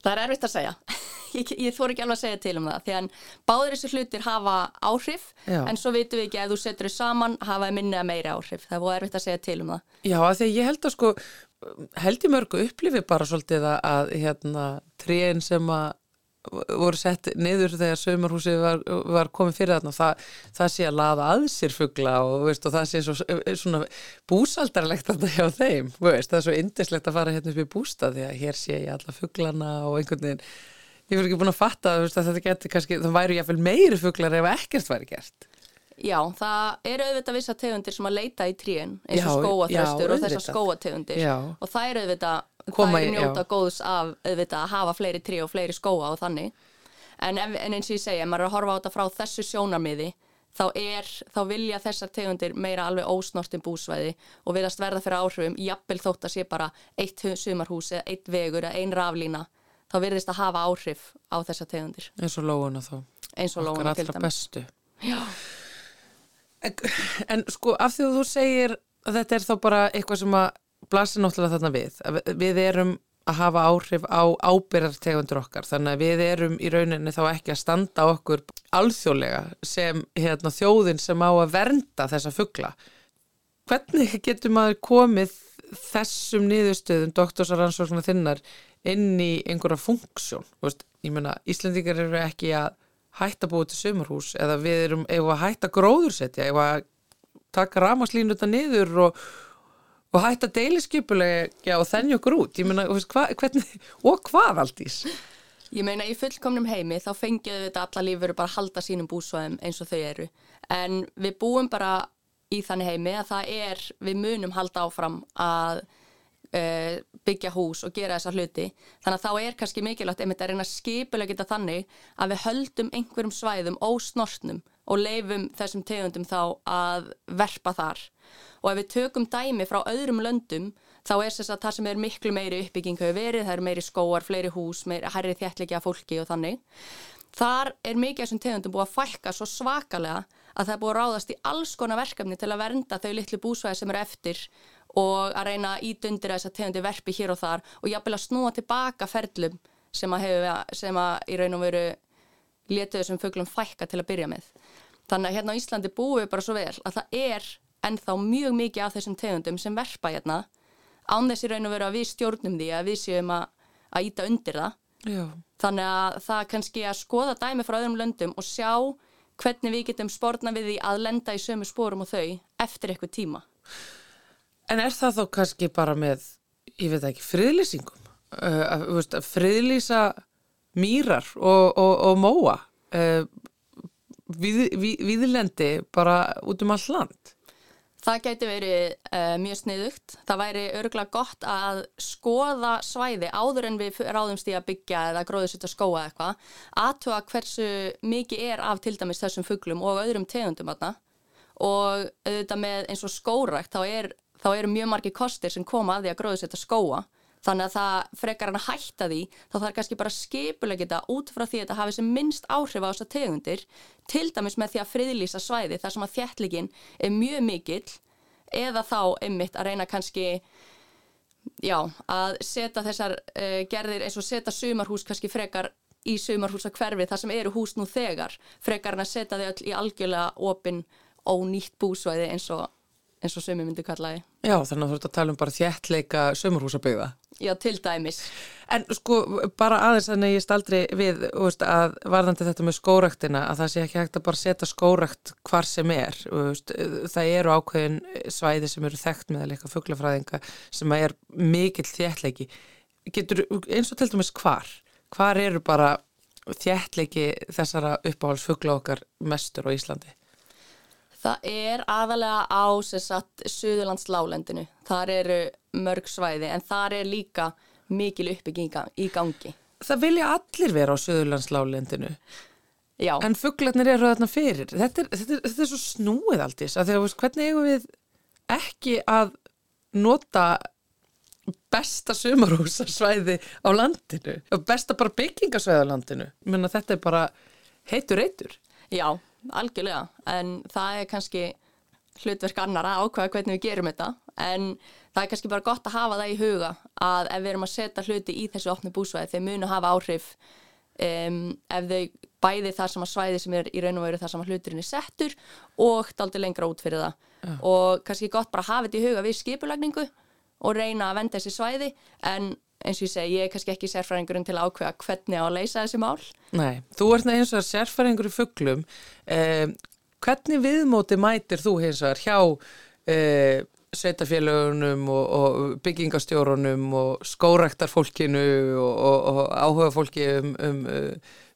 Það er erfitt að segja. Ég, ég þór ekki alveg að segja til um það því að báður þessu hlutir hafa áhrif Já. en svo vitum við ekki að þú setur þau saman hafa minni að meira áhrif. Það er erfitt að segja til um það. Já, því að ég held að sko held ég mörgu upplifi bara svolítið að hérna tríin sem að voru sett niður þegar sömurhúsi var, var komið fyrir þarna það, það sé að laða að sér fuggla og, og það sé svo, svona búsaldarlegt að það hjá þeim veist, það er svo indislegt að fara hérna upp í bústa því að hér sé ég alla fugglana og einhvern veginn ég fyrir ekki búin að fatta veist, að þetta getur kannski, það væri jáfnveil meiri fugglar ef ekkert væri gert. Já, það eru auðvitað vissa tegundir sem að leita í tríin eins og skóaþröstur og þessar skóategundir og það eru auðvitað Koma, er njóta já. góðs af auðvitað að hafa fleiri trí og fleiri skóa og þannig. En, en eins og ég segja, maður er að horfa á þetta frá þessu sjónarmiði þá, er, þá vilja þessar tegundir meira alveg ósnortin búsvæði og viðast verða fyrir áhrifum jafnvel þótt að sé bara eitt sumarhús eða eitt vegur eða ein raflína þá virðist að hafa áhrif á þessar tegundir. Eins og lóuna þá. Eins og lóuna til dæmis. en, en sko af því að þú segir að þetta er þá bara eitthvað sem að blasir náttúrulega þarna við. Við erum að hafa áhrif á ábyrjartegundur okkar þannig að við erum í rauninni þá ekki að standa okkur alþjóðlega sem hérna, þjóðin sem á að vernda þessa fuggla hvernig getur maður komið þessum niðurstöðum doktorsaransvölduna þinnar inn í einhverja funksjón? Ég menna Íslandingar eru ekki að hætta búið til sömurhús eða við erum eða hætta gróðursetja eða taka ramaslínu þetta niður og og hægt að deiliskypulega og þennja okkur út. Meina, hva, hvernig, og hvað aldís? Ég meina í fullkomnum heimi þá fengið þetta alla lífur bara að halda sínum búsvæðum eins og þau eru. En við búum bara í þannig heimi að það er, við munum halda áfram að uh, byggja hús og gera þessa hluti. Þannig að þá er kannski mikilvægt einmitt að reyna skipulega geta þannig að við höldum einhverjum svæðum ósnortnum og leifum þessum tegundum þá að verpa þar og ef við tökum dæmi frá öðrum löndum þá er þess að það sem er miklu meiri uppbygging hefur verið, það eru meiri skóar, fleiri hús, meiri hærri þjættleikja fólki og þannig þar er mikið af þessum tegundum búið að fælka svo svakalega að það er búið að ráðast í alls konar verkefni til að vernda þau litlu búsvæði sem eru eftir og að reyna að ídundir þess að tegundi verfi hér og þar og jafnvel að snúa tilbaka ferlum sem að, hef, sem að í raun og veru letuðu sem fugglum fælka til að byrja með. Þannig að hérna á Íslandi búum við bara svo vel að það er ennþá mjög mikið af þessum tegundum sem verpa hérna án þessi raun og veru að við stjórnum því að við séum að, að íta undir það. Já. Þannig að það kannski að skoða dæmi frá öðrum löndum og sjá hvernig við getum spórna við því að lenda í sömu spórum og þau eftir eitthvað tíma. En er það þó kannski bara með, ég veit ekki, friðlýsingum? Uh, veist, friðlýsa mýrar og, og, og móa uh, við, við, viðlendi bara út um all land? Það gæti verið uh, mjög sniðugt. Það væri örgulega gott að skoða svæði áður en við ráðumst í að byggja eða gróðusitt að skóa eitthvað. Aðtöa hversu mikið er af til dæmis þessum fugglum og öðrum tegundum aðna og auðvitað með eins og skórækt þá, er, eru mjög margi kostir sem koma að því að gróðusitt að skóa þannig að það frekar hann að hætta því þá þarf kannski bara skipulega geta út frá því að þetta hafi sem minnst áhrif á þessa tegundir til dæmis með því að friðlýsa svæði þar sem að þjættlíkin er mjög mikill eða þá einmitt að reyna kannski já, að setja þessar uh, gerðir eins og setja sumarhús kannski frekar í sumarhúsa hverfi þar sem eru hús nú þegar frekar hann að setja þau öll í algjörlega opin og nýtt búsvæði eins og eins og sömu myndi kallaði. Já, þannig að þú ert að tala um bara þjættleika sömurhúsaböða. Já, til dæmis. En sko, bara aðeins að ég staldri við veist, að varðandi þetta með skóraktina, að það sé ekki hægt að bara setja skórakt hvar sem er. Veist, það eru ákveðin svæði sem eru þekkt með að leika fugglafræðinga sem er mikill þjættleiki. Getur eins og til dæmis hvar? Hvar eru bara þjættleiki þessara uppáhaldsfuggla okkar mestur á Íslandi? Það er aðalega á sagt, Suðurlands lálendinu. Þar eru mörg svæði en þar er líka mikil uppbygginga í gangi. Það vilja allir vera á Suðurlands lálendinu. Já. En fugglarnir eru þarna fyrir. Þetta er, þetta er, þetta er svo snúið alltís. Þegar, hvernig eigum við ekki að nota besta sumarhúsarsvæði á landinu? Besta bara byggingasvæði á landinu? Menna, þetta er bara heitur heitur. Já algjörlega, en það er kannski hlutverk annara ákvæða hvernig við gerum þetta, en það er kannski bara gott að hafa það í huga að ef við erum að setja hluti í þessu opni búsvæði þeir munu hafa áhrif um, ef þau bæði þar sem að svæði sem er í raun og veru þar sem að hluturinn er settur og daldi lengra út fyrir það ja. og kannski gott bara að hafa þetta í huga við skipulagningu og reyna að venda þessi svæði en eins og ég segi, ég er kannski ekki sérfræðingurinn til að ákveða hvernig á að leysa þessi mál. Nei, þú ert eins og sérfræðingur í fugglum. Eh, hvernig viðmóti mætir þú hins vegar hjá eh, sveitafélagunum og, og byggingastjórunum og skórektarfólkinu og, og, og áhuga fólki um, um,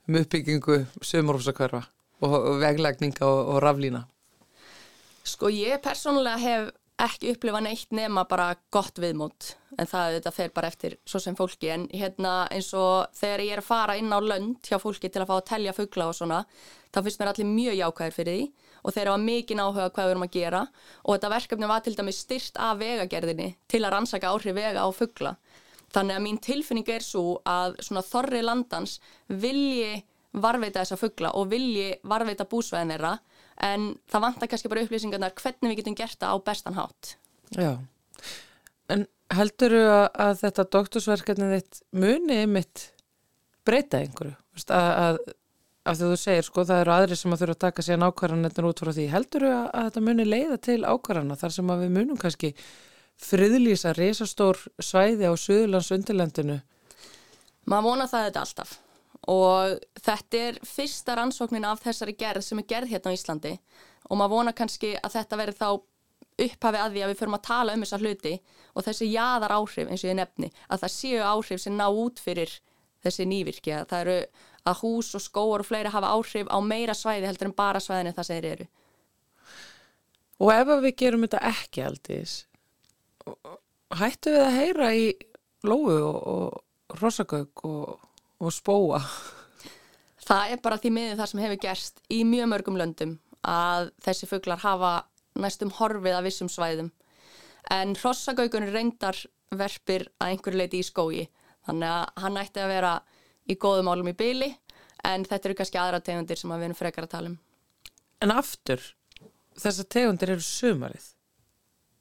um uppbyggingu sömurhúsakverfa og veglegninga og raflína? Sko ég persónulega hef ekki upplifa neitt nema bara gott viðmót. En það þetta fer bara eftir svo sem fólki. En hérna eins og þegar ég er að fara inn á lönd hjá fólki til að fá að telja fuggla og svona þá finnst mér allir mjög jákvæðir fyrir því. Og þeir hafa mikið áhuga hvað við erum að gera. Og þetta verkefni var til dæmis styrt af vegagerðinni til að rannsaka áhrif vega á fuggla þannig að mín tilfinning er svo að svona þorri landans vilji varveita þessa fuggla og vilji varveita búsvæðin þeirra en það vantar kannski bara upplýsingarnar hvernig við getum gert það á bestan hátt. Já, en heldur þú að, að þetta doktorsverkefni þitt muni mitt breyta einhverju? Að, að, af því þú segir, sko, það eru aðri sem að þurfa að taka sér ákvarðanetnur út frá því. Heldur þú að, að þetta muni leiða til ákvarðana þar sem að við munum kannski friðlýsa resastór svæði á Suðurlands undirlendinu? Maður vona það þetta alltaf og þetta er fyrsta rannsóknin af þessari gerð sem er gerð hérna á Íslandi. Og maður vona kannski að þetta veri þá upphafi að því að við förum að tala um þessa hluti og þessi jáðar áhrif eins og ég nefni að það séu áhrif sem ná út fyrir þessi nývirkja það eru að hús og skóar og fleiri hafa áhrif á meira svæði heldur en bara svæðin en það segir eru. Og ef við gerum þetta ekki aldís hættu við að heyra í lóu og rosagauk og og spóa? Það er bara því miður það sem hefur gerst í mjög mörgum löndum að þessi fugglar hafa næstum horfið af vissum svæðum en hrossagaugunir reyndar verpir að einhverju leiti í skógi þannig að hann ætti að vera í góðum álum í byli en þetta eru kannski aðra tegundir sem við erum frekar að tala um. En aftur, þessar tegundir eru sumarið.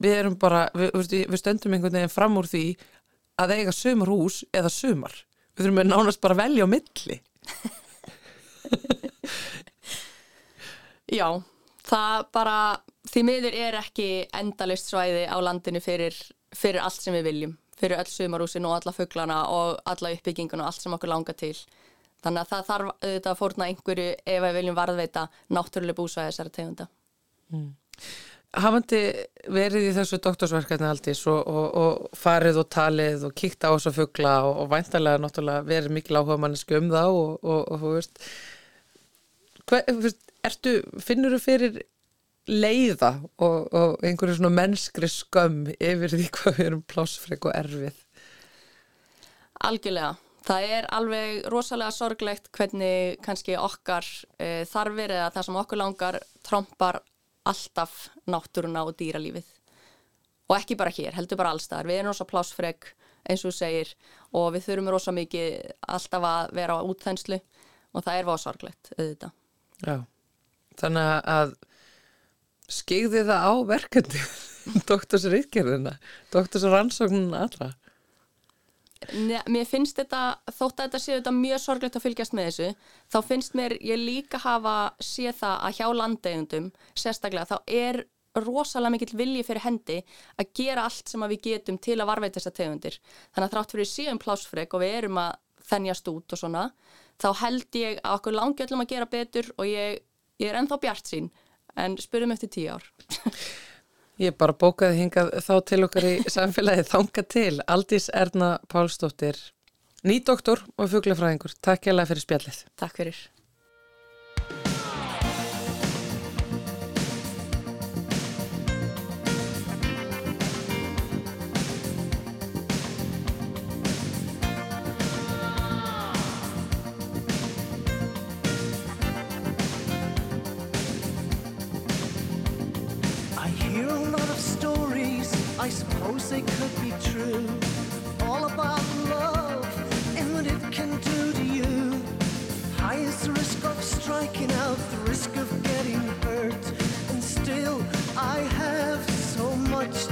Við erum bara, við, við stöndum einhvern veginn fram úr því að eiga sumarhús eða sumar. Við þurfum að nánast bara velja á milli. Já, það bara, því miður er ekki endalist svæði á landinu fyrir, fyrir allt sem við viljum. Fyrir öll sumarhúsin og alla fugglana og alla uppbygginguna og allt sem okkur langar til. Þannig að það þarf auðvitað að fórna einhverju ef við viljum varðveita náttúrulega búsvæði þessari tegunda. Mm. Hafandi verið í þessu doktorsverkefni aldís og, og, og farið og talið og kíkt á þessu fuggla og, og væntalega náttúrulega verið mikil áhuga mannesku um þá og þú veist, ertu, finnur þú fyrir leiða og einhverju svona mennskri skömm yfir því hvað við erum plásfreg og erfið? Algjörlega. Það er alveg rosalega sorglegt hvernig kannski okkar e, þarfir eða það sem okkur langar trompar alltaf náttúruna og dýralífið. Og ekki bara hér, heldur bara allstaðar. Við erum rosa plásfreg eins og segir og við þurfum rosa mikið alltaf að vera á útþenslu og það er váð sorglegt auðvitað. Já, þannig að skegði það á verkefni doktorsriðgerðina, doktorsrannsóknuna allra. Mér finnst þetta, þótt að þetta séu þetta mjög sorglegt að fylgjast með þessu, þá finnst mér ég líka hafa séð það að hjá landeigundum, sérstaklega, þá er rosalega mikill vilji fyrir hendi að gera allt sem við getum til að varveita þessar tegundir. Þannig að þrátt fyrir síðan plásfreg og við erum að þennjast út og svona, þá held ég að okkur langjallum að gera betur og ég, ég er ennþá bjart sín, en spurum eftir tíu ár. Ég bara bókaði hingað þá til okkar í samfélagi þanga til. Aldís Erna Pálsdóttir, nýdoktor og fuglafræðingur. Takk hjá það fyrir spjallið. Takk fyrir. I suppose they could be true. All about love and what it can do to you. Highest risk of striking out, the risk of getting hurt. And still, I have so much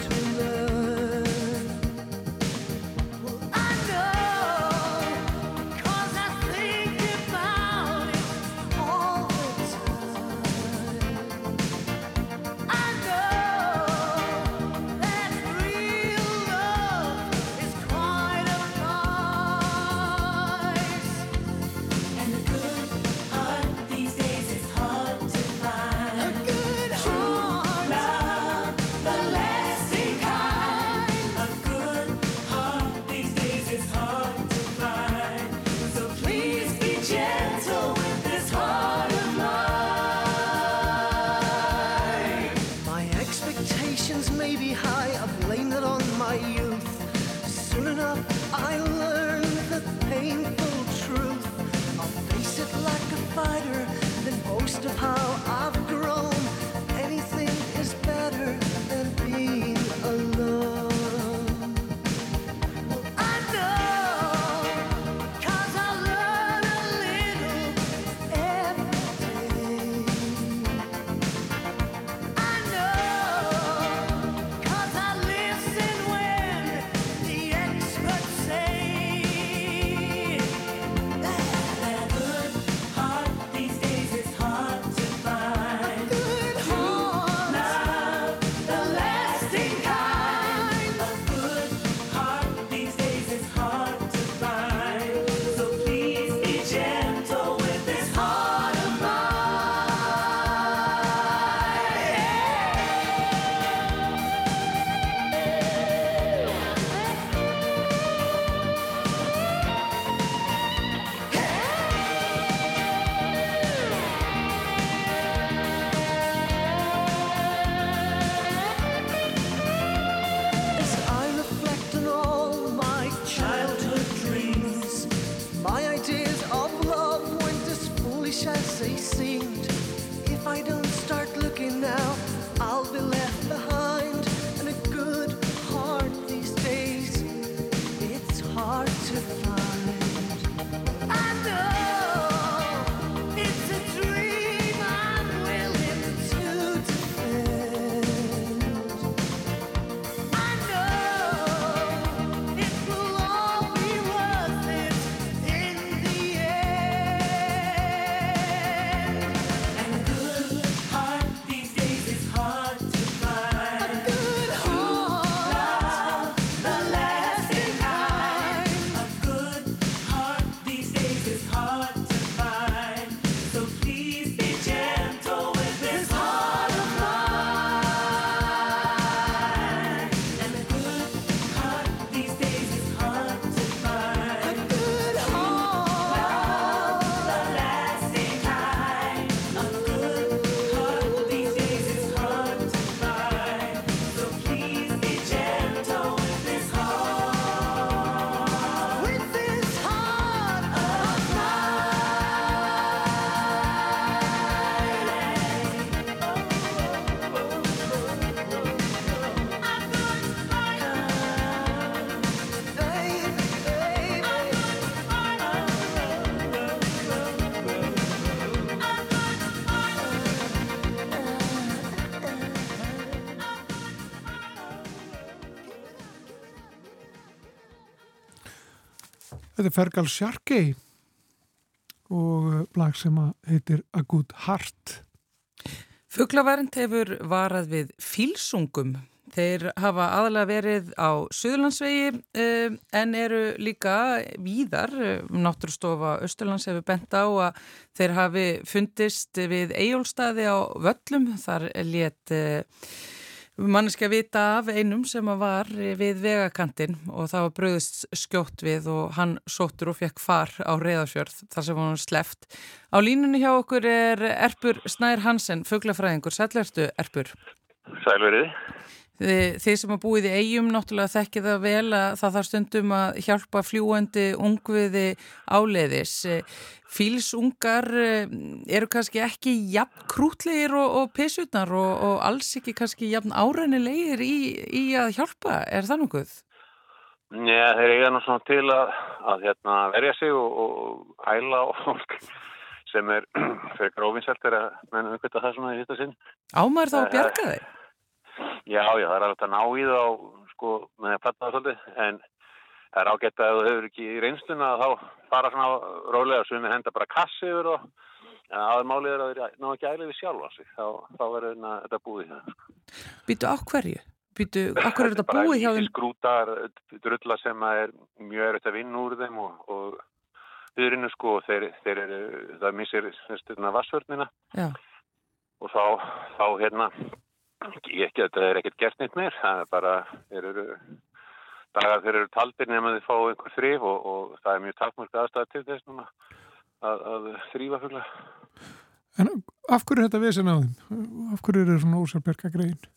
Þetta er Fergal Sharkey og lag sem heitir A Good Heart. Fuglavernd hefur varað við fílsungum. Þeir hafa aðalega verið á Suðurlandsvegi eh, en eru líka víðar. Náttúrstofa Östurlands hefur bent á að þeir hafi fundist við Ejólstaði á Völlum. Þar létt manneski að vita af einum sem var við vegakantinn og það var bröðist skjótt við og hann sóttur og fekk far á reyðafjörð þar sem hann sleft. Á línunni hjá okkur er Erpur Snær Hansen, fuglafræðingur. Sælverstu Erpur? Sælverið. Þið, þið sem að búið í eigum náttúrulega þekkið það vel að það þarf stundum að hjálpa fljúandi ungviði áleiðis. Fílsungar eh, eru kannski ekki jafn krútlegir og, og pissutnar og, og alls ekki kannski jafn árænilegir í, í að hjálpa. Er það nokkuð? Njá, þeir eiga nú svona til að, að hérna, verja sig og, og hæla og fólk sem er fyrir grófinselt er að menna umkvæmta það svona í hitta sinn. Ámar þá að bjarga þeir? Já, já, það er alveg að ná í það á, sko, með að platta það svolítið, en það er ágætt að þú hefur ekki í reynstuna þá fara svona rólega sem við henda bara kassi yfir og aðeins málið er að þeir ná ekki æli við sjálfa sig, þá, þá er þetta búið það. Býtu á hverju? Býtu, hverju er þetta búið hjá þeim? Skrútar, drulla sem er mjög erfitt að vinna úr þeim og, og hyrinu sko, þeir, þeir eru, það missir vassvörnina og þá, þá hérna Ekki, þetta er ekkert gert neitt meir, það er bara, þeir eru, dagar þeir eru taldir nema þeir fá einhver þrif og, og það er mjög takmörk aðstæða til þess núna að, að þrýfa fugla. En af hverju er þetta vesen á þeim? Af hverju eru svona ósarberga greiðin?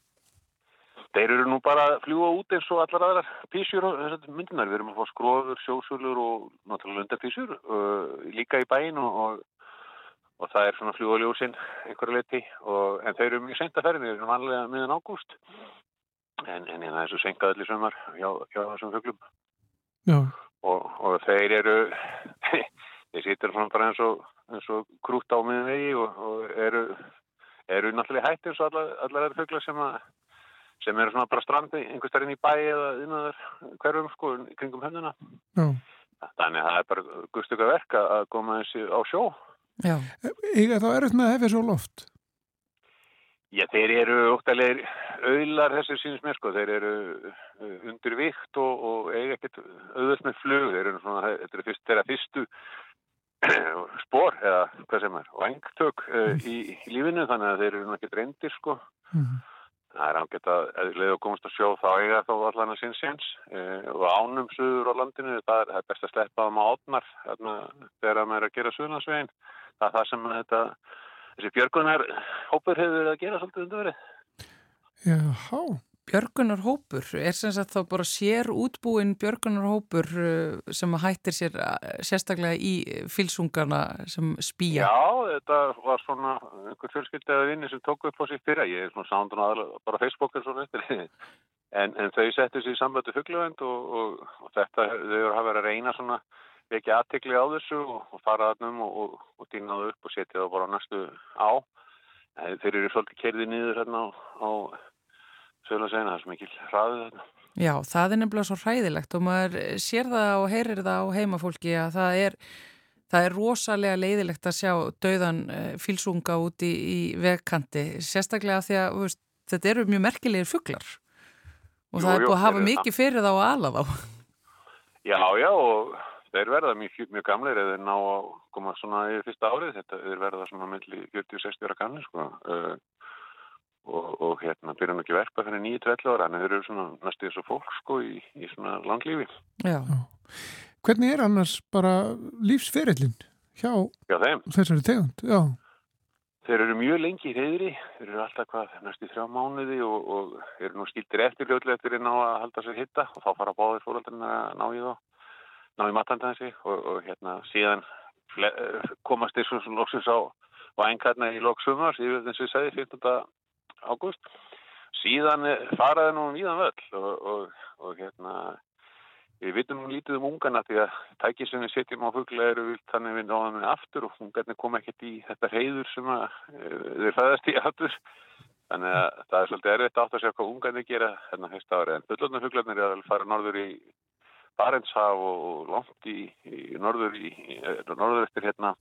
Þeir eru nú bara að fljúa út eins og allar aðrar písjur og þessar myndinar. Við erum að fá skrofur, sjósulur og náttúrulega lundapísjur uh, líka í bæin og, og og það er svona fljóðaljósinn einhverju leti en þau eru mjög sent að ferðin, þau eru vanlega miðan ágúst. En, en það er svo senkað allir sömar hjá, hjá þessum fuglum. Og, og þeir eru þeir sýtur svona bara eins og, eins og krút á miðan vegi og, og eru, eru náttúrulega hætt eins og allar, er fugla sem að sem eru svona bara strandi, einhver starfinn í bæi eða innan hverjum sko kringum hönduna þannig að það er bara gustöka verk að koma þessi á sjó Eða þá er þetta með að hefja svo loft? Já, þeir eru óttalegir auðlar þessir síns mér sko, þeir eru uh, undir vikt og, og eiga ekkert auðvöld með flug, þeir eru svona, þetta er fyrst, þeirra fyrstu spór eða hvað sem er, vangtök uh, í, í lífinu þannig að þeir eru náttúrulega reyndir sko. Mm -hmm. Það er ágætt að leða og komast að sjó þá eiga þá allan að sinns séns uh, og ánum suður á landinu, það er, það er best að sleppa það með átnar þegar maður er að gera suðnarsveginn það er það sem þetta, þessi björgunar hópur hefur verið að gera svolítið undir verið. Jáhá. Björgunar hópur, er sem sagt þá bara sér útbúin björgunar hópur uh, sem hættir sér uh, sérstaklega í fylsungarna sem spýja? Já, þetta var svona einhver fjölskyldaði vinni sem tók upp á sig fyrra, ég er svona sándun aðalega bara Facebook er svona eftir en, en þau settu sér í samvættu fuggluvend og, og, og þetta, þau eru að vera að reyna svona vekja aðtikli á þessu og, fara þannum og, og, og dýna það upp og setja það bara næstu á. Þeir eru svolítið kerðið niður hérna á, á söglasegina, það er svo mikil hraðið þarna. Já, það er nefnilega svo hræðilegt og maður sér það og heyrir það á heimafólki að það er, það er rosalega leiðilegt að sjá dauðan eh, fílsunga úti í, í vegkanti, sérstaklega því að veist, þetta eru mjög merkilegir fugglar og jú, það er búið að hafa mikið fyrir þá og ala þá. Já, já og þeir verða mjög, mjög gamleir eða ná að koma svona í fyrsta árið. Þetta þeir verða svona melli 40-60 ára gamli sko. Uh, og, og hérna byrjum ekki verpa fyrir 9-12 ára en þeir eru svona næstu þessu fólk sko í, í svona langlífi. Já. Hvernig er annars bara lífsferillin hjá Já, þessari tegund? Já. Þeir eru mjög lengi í reyðri, þeir eru alltaf hvað næstu þrjá mánuði og, og eru nú skildir eftir hljóðlega eftir að ná að halda sér hitta og þá fara báðir fóröldurinn að ná í þá ná í matandansi og, og hérna síðan komast þeir svona loksins á vængarna í loksumar, síðan eins og ég segði 15. ágúst síðan faraði nú víðan völl og, og, og hérna við vitum nú lítið um ungana því að tækið sem við setjum á hugla eru vilt þannig við náðum við aftur og ungarnir kom ekkert í þetta heiður sem að, e, þeir fæðast í aftur þannig að það er svolítið erfitt átt að sjá hvað ungarnir gera hérna hefst árið en fullotna huglarnir er að fara norður í Barentshaf og langt í, í norður, í, í, norður eftir hérna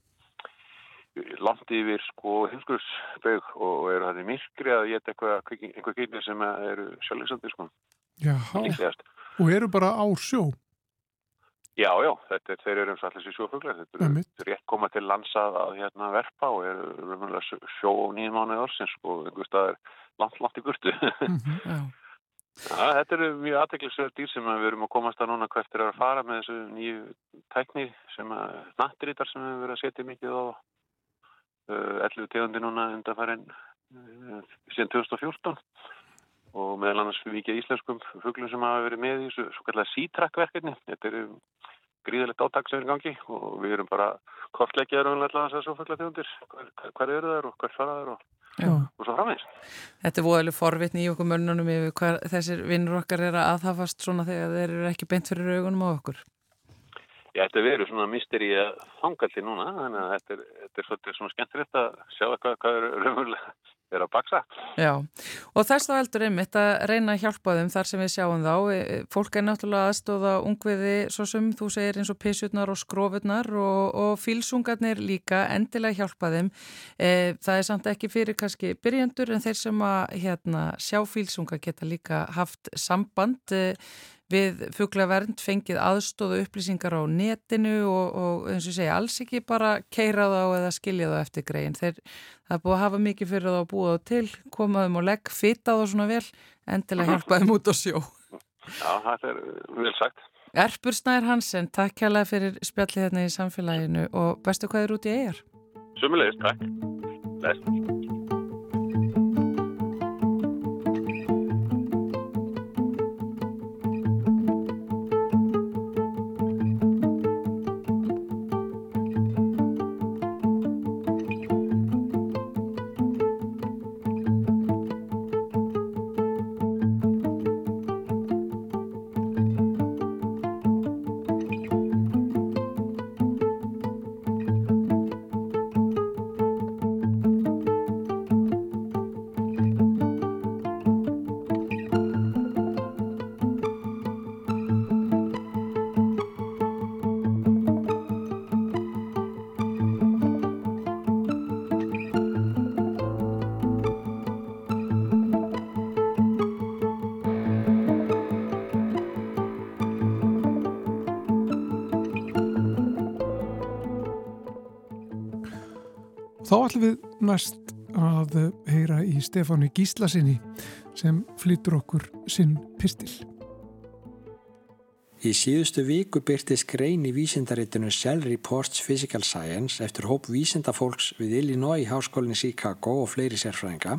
langt yfir sko heimskursbögg og eru það í myrkri að geta eitthvað, einhver kynni sem eru sjálfsandi sko. Já, og eru bara á sjó? Já, já, þetta er, þeir eru eins og allir sér sjófuglar, þetta eru rétt koma til landsað að hérna verpa og eru sjó nýjum mánuði orðsins og einhver stað er langt, langt í burtu. Mm -hmm, ja, þetta eru mjög aðteglisverð dýr sem við erum að komast að núna hvert er að fara með þessu nýju tækni sem að natturítar sem við verðum að setja mikið á uh, 11 tegundi núna undan farin uh, síðan 2014 og meðal annars vikið íslenskum fuglum sem hafa verið með í þessu svo kallega sítrakkverkefni. Þetta eru gríðilegt áttak sem er gangi og við erum bara kortleggjaður um alltaf þessar sofaglategundir. Hver, hver eru þær og hver fara þær og, og svo framvegs. Þetta er voðalega forvitni í okkur mönnunum yfir hvað þessir vinnur okkar er að aðhafast svona þegar þeir eru ekki beint fyrir augunum á okkur. Já, þetta verður svona misteri að fangalli núna, þannig að þetta er, þetta er svona skemmtilegt að sjá hvað, hvað er raunverulega er að baksa. Já, og þess þá heldur einmitt að reyna að hjálpa þeim þar sem við sjáum þá. E, e, fólk er náttúrulega aðstóða ungviði svo sem þú segir eins og pissutnar og skrofurnar og, og fílsungarnir líka endilega hjálpa þeim. E, það er samt ekki fyrir kannski byrjandur en þeir sem að hérna, sjá fílsungar geta líka haft samband e, við fugglavernd fengið aðstóðu upplýsingar á netinu og, og eins og segja alls ekki bara keira þá eða skilja þá eftir greiðin. Þeir það búið að hafa mikið fyrir þá að búa þá til, komaðum og legg, fita þá svona vel, endilega hjálpaðum út á sjó. Já, það er vel sagt. Erpur Snær Hansen, takk kjærlega fyrir spjallið hérna í samfélaginu og bestu hvað er út í eigar? Sumulegist, takk. Læst. Þá ætlum við næst að heyra í Stefáni Gíslasinni sem flyttur okkur sinn pistil. Í síðustu viku byrti skrein í vísindaritinu Cell Reports Physical Science eftir hóp vísindafólks við Illinois háskólinni Chicago og fleiri sérfræðinga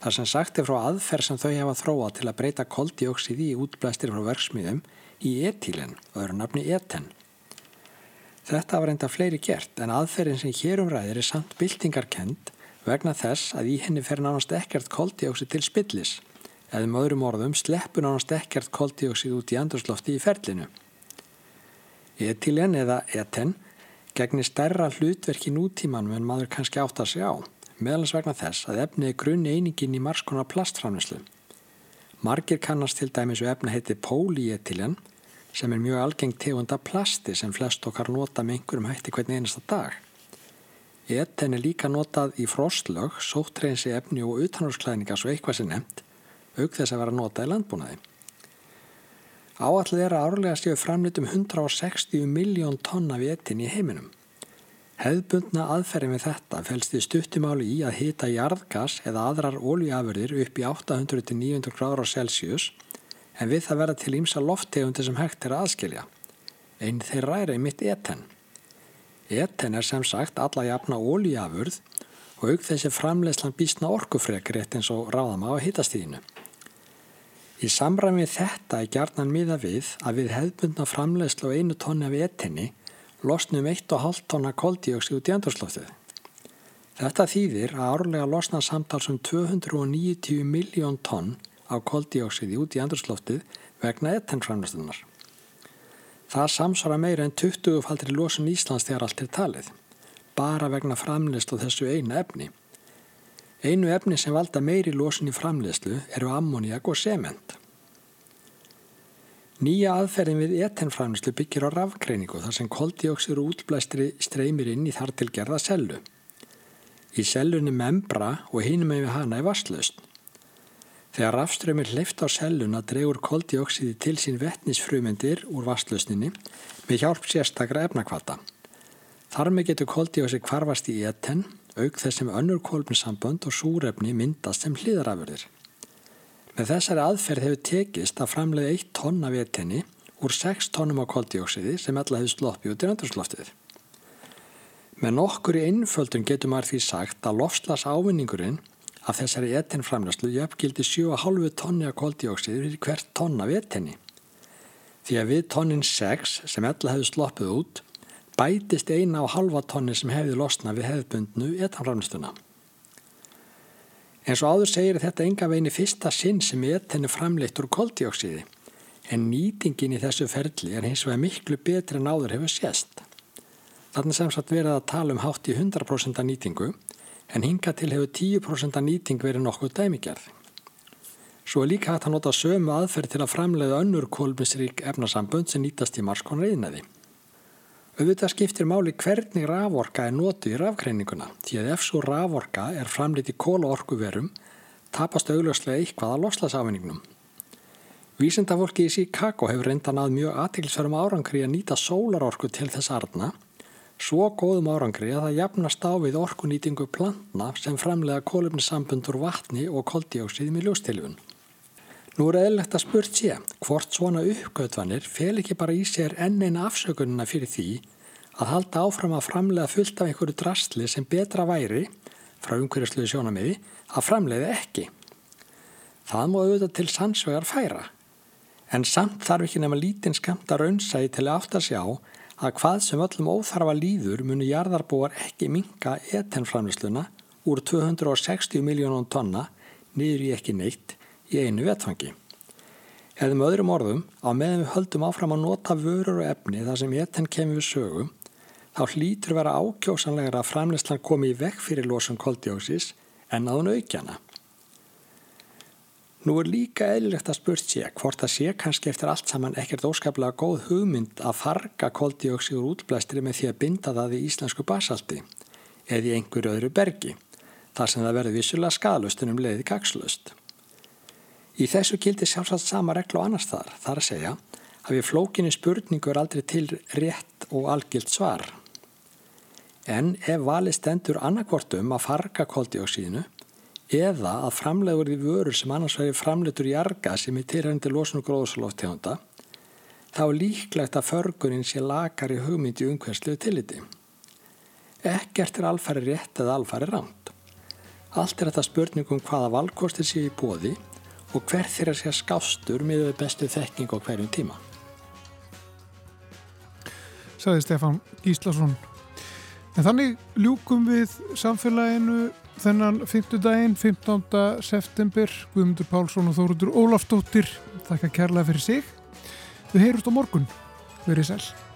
þar sem sagt er frá aðferð sem þau hafa þróa til að breyta koldioksiði í útblæstir frá verksmiðum í etílen, öðru nafni eten. Þetta var enda fleiri gert en aðferðin sem hér umræðir er samt byltingarkend vegna þess að í henni fer nánast ekkert koldioksið til spillis eða með öðrum orðum sleppur nánast ekkert koldioksið út í andurslofti í ferlinu. Etilen eða eten gegnir stærra hlutverki nútímanum en maður kannski átt að segja á meðalans vegna þess að efnið er grunni einingin í margskonar plastframlöslu. Margir kannast til dæmis og efna heiti pólietilen sem er mjög algeng tegunda plasti sem flest okkar nota með einhverjum hætti hvern einasta dag. Eten er líka notað í frostlög, sóttreinsi efni og utanhúrsklæninga svo eitthvað sem nefnt, auk þess að vera notað í landbúnaði. Áallega er að árlega stíu framlitum 160 miljón tonna við etin í heiminum. Hefðbundna aðferðin við þetta fælst í stuttumáli í að hita jarðgas eða aðrar ólíafurðir upp í 800-900 gráður á Celsius en við það verða til ímsa lofttegundi sem hægt er að aðskilja. Einn þeirra er einmitt eten. Eten er sem sagt alla jafna ólíafurð og auk þessi framlegslan býstna orkufrekri eitt eins og ráðama á hittastíðinu. Í samræmið þetta er gjarnan miða við að við hefðbundna framlegslu á einu tonni af eteni losnum 1,5 tonna koldíóksi út í andurslóftið. Þetta þýðir að árlega losna samtals um 290 miljón tonn á koldíóksiði út í andrusloftið vegna etanframlastunnar. Það samsvara meira en 20 faldri losun Íslands þegar allt er talið, bara vegna framleyslu þessu einu efni. Einu efni sem valda meiri losun í framleyslu eru ammoniak og sement. Nýja aðferðin við etenfræðnislu byggir á rafgreiningu þar sem koldioksir útblæstri streymir inn í þar til gerða sellu. Í sellunni membra og hinum með hana er vastlust. Þegar rafströymir hleyft á selluna dregur koldioksiði til sín vettnisfrumendir úr vastlusninni með hjálp sérstakra efnakvata. Þar með getur koldioksið kvarfast í eten, auk þess sem önnur kolminsambönd og súrefni myndast sem hlýðarafurðir. Með þessari aðferð hefur tekist að framlega 1 tonn af etenni úr 6 tonnum á koldioksiði sem alla hefur sloppið út í röndurslóftið. Með nokkur í einföldun getur maður því sagt að lofslas ávinningurinn Af þessari etenframlæslu jöfngildi 7,5 tonni af koldioksiður fyrir hvert tonna af etenni. Því að við tonnin 6 sem ella hefði sloppið út bætist eina á halva tonni sem hefði losna við hefðbundnu etanframlæstuna. En svo áður segir þetta enga veginn í fyrsta sinn sem etenni framleitt úr koldioksiði en nýtingin í þessu ferli er hins vegar miklu betri en áður hefur sést. Þannig sem satt verið að tala um hátt í 100% nýtingu en hinga til hefur 10% nýting verið nokkuð dæmigerð. Svo er líka hægt að nota sömu aðferð til að framleiða önnur kólmisrík efnasambönd sem nýtast í marskonar eðnaði. Auðvitað skiptir máli hvernig raforka er notu í rafkreininguna því að ef svo raforka er framleitt í kólaorkuverum tapast augljóslega eitthvað að loslasafningnum. Vísindafólki í Chicago hefur reyndan að mjög aðtilsverðum árangri að nýta sólarorku til þess arna svo góðum árangri að það jafnast á við orkunýtingu plantna sem framlega kólumnisambundur vatni og koldjóksið í ljóstilfun. Nú er eðlegt að spurt sé hvort svona uppgötvanir fel ekki bara í sér enn eina afsökununa fyrir því að halda áfram að framlega fullt af einhverju drastli sem betra væri, frá umhverjasluðu sjónamiði, að framlega ekki. Það má auðvitað til sannsvegar færa, en samt þarf ekki nema lítinn skamta raunsæði til að átta sig á að hvað sem öllum óþarfa líður muni jarðarbúar ekki minka etenframlýsluna úr 260 miljónum tonna niður í ekki neitt í einu vetfangi. Eða með öðrum orðum, á meðan við höldum áfram að nota vörur og efni þar sem eten kemur við sögum, þá hlýtur vera ákjósanlegra að framlýslan komi í vekk fyrir losum koldjósis en að hún aukjana. Nú er líka eðlilegt að spurt sé hvort það sé kannski eftir allt saman ekkert óskaplega góð hugmynd að farga koldioksíður útblæstri með því að binda það í íslensku basalti eða í einhverju öðru bergi, þar sem það verður vissulega skadalust en um leiði gagslust. Í þessu kildi sjálfsagt sama reglu annars þar, þar að segja að við flókinni spurningu er aldrei til rétt og algilt svar. En ef vali stendur annarkvortum að farga koldioksíðinu eða að framlegur því vörur sem annars verið framleitur í arga sem er tilhændi losnum gróðsálóftegunda þá er líklegt að förgunin sé lakar í hugmyndi umhverfsluðu tilliti. Ekkert er alfæri rétt eða alfæri ránt. Allt er þetta spurningum hvaða valkostir sé í bóði og hver þeirra sé skástur með bestu þekking á hverjum tíma. Saði Stefan Gíslason. En þannig ljúkum við samfélaginu þennan 5. daginn, 15. september Guðmundur Pálsson og Þóruður Ólafstóttir þakka kærlega fyrir sig við heyrumst á morgun, verið sæl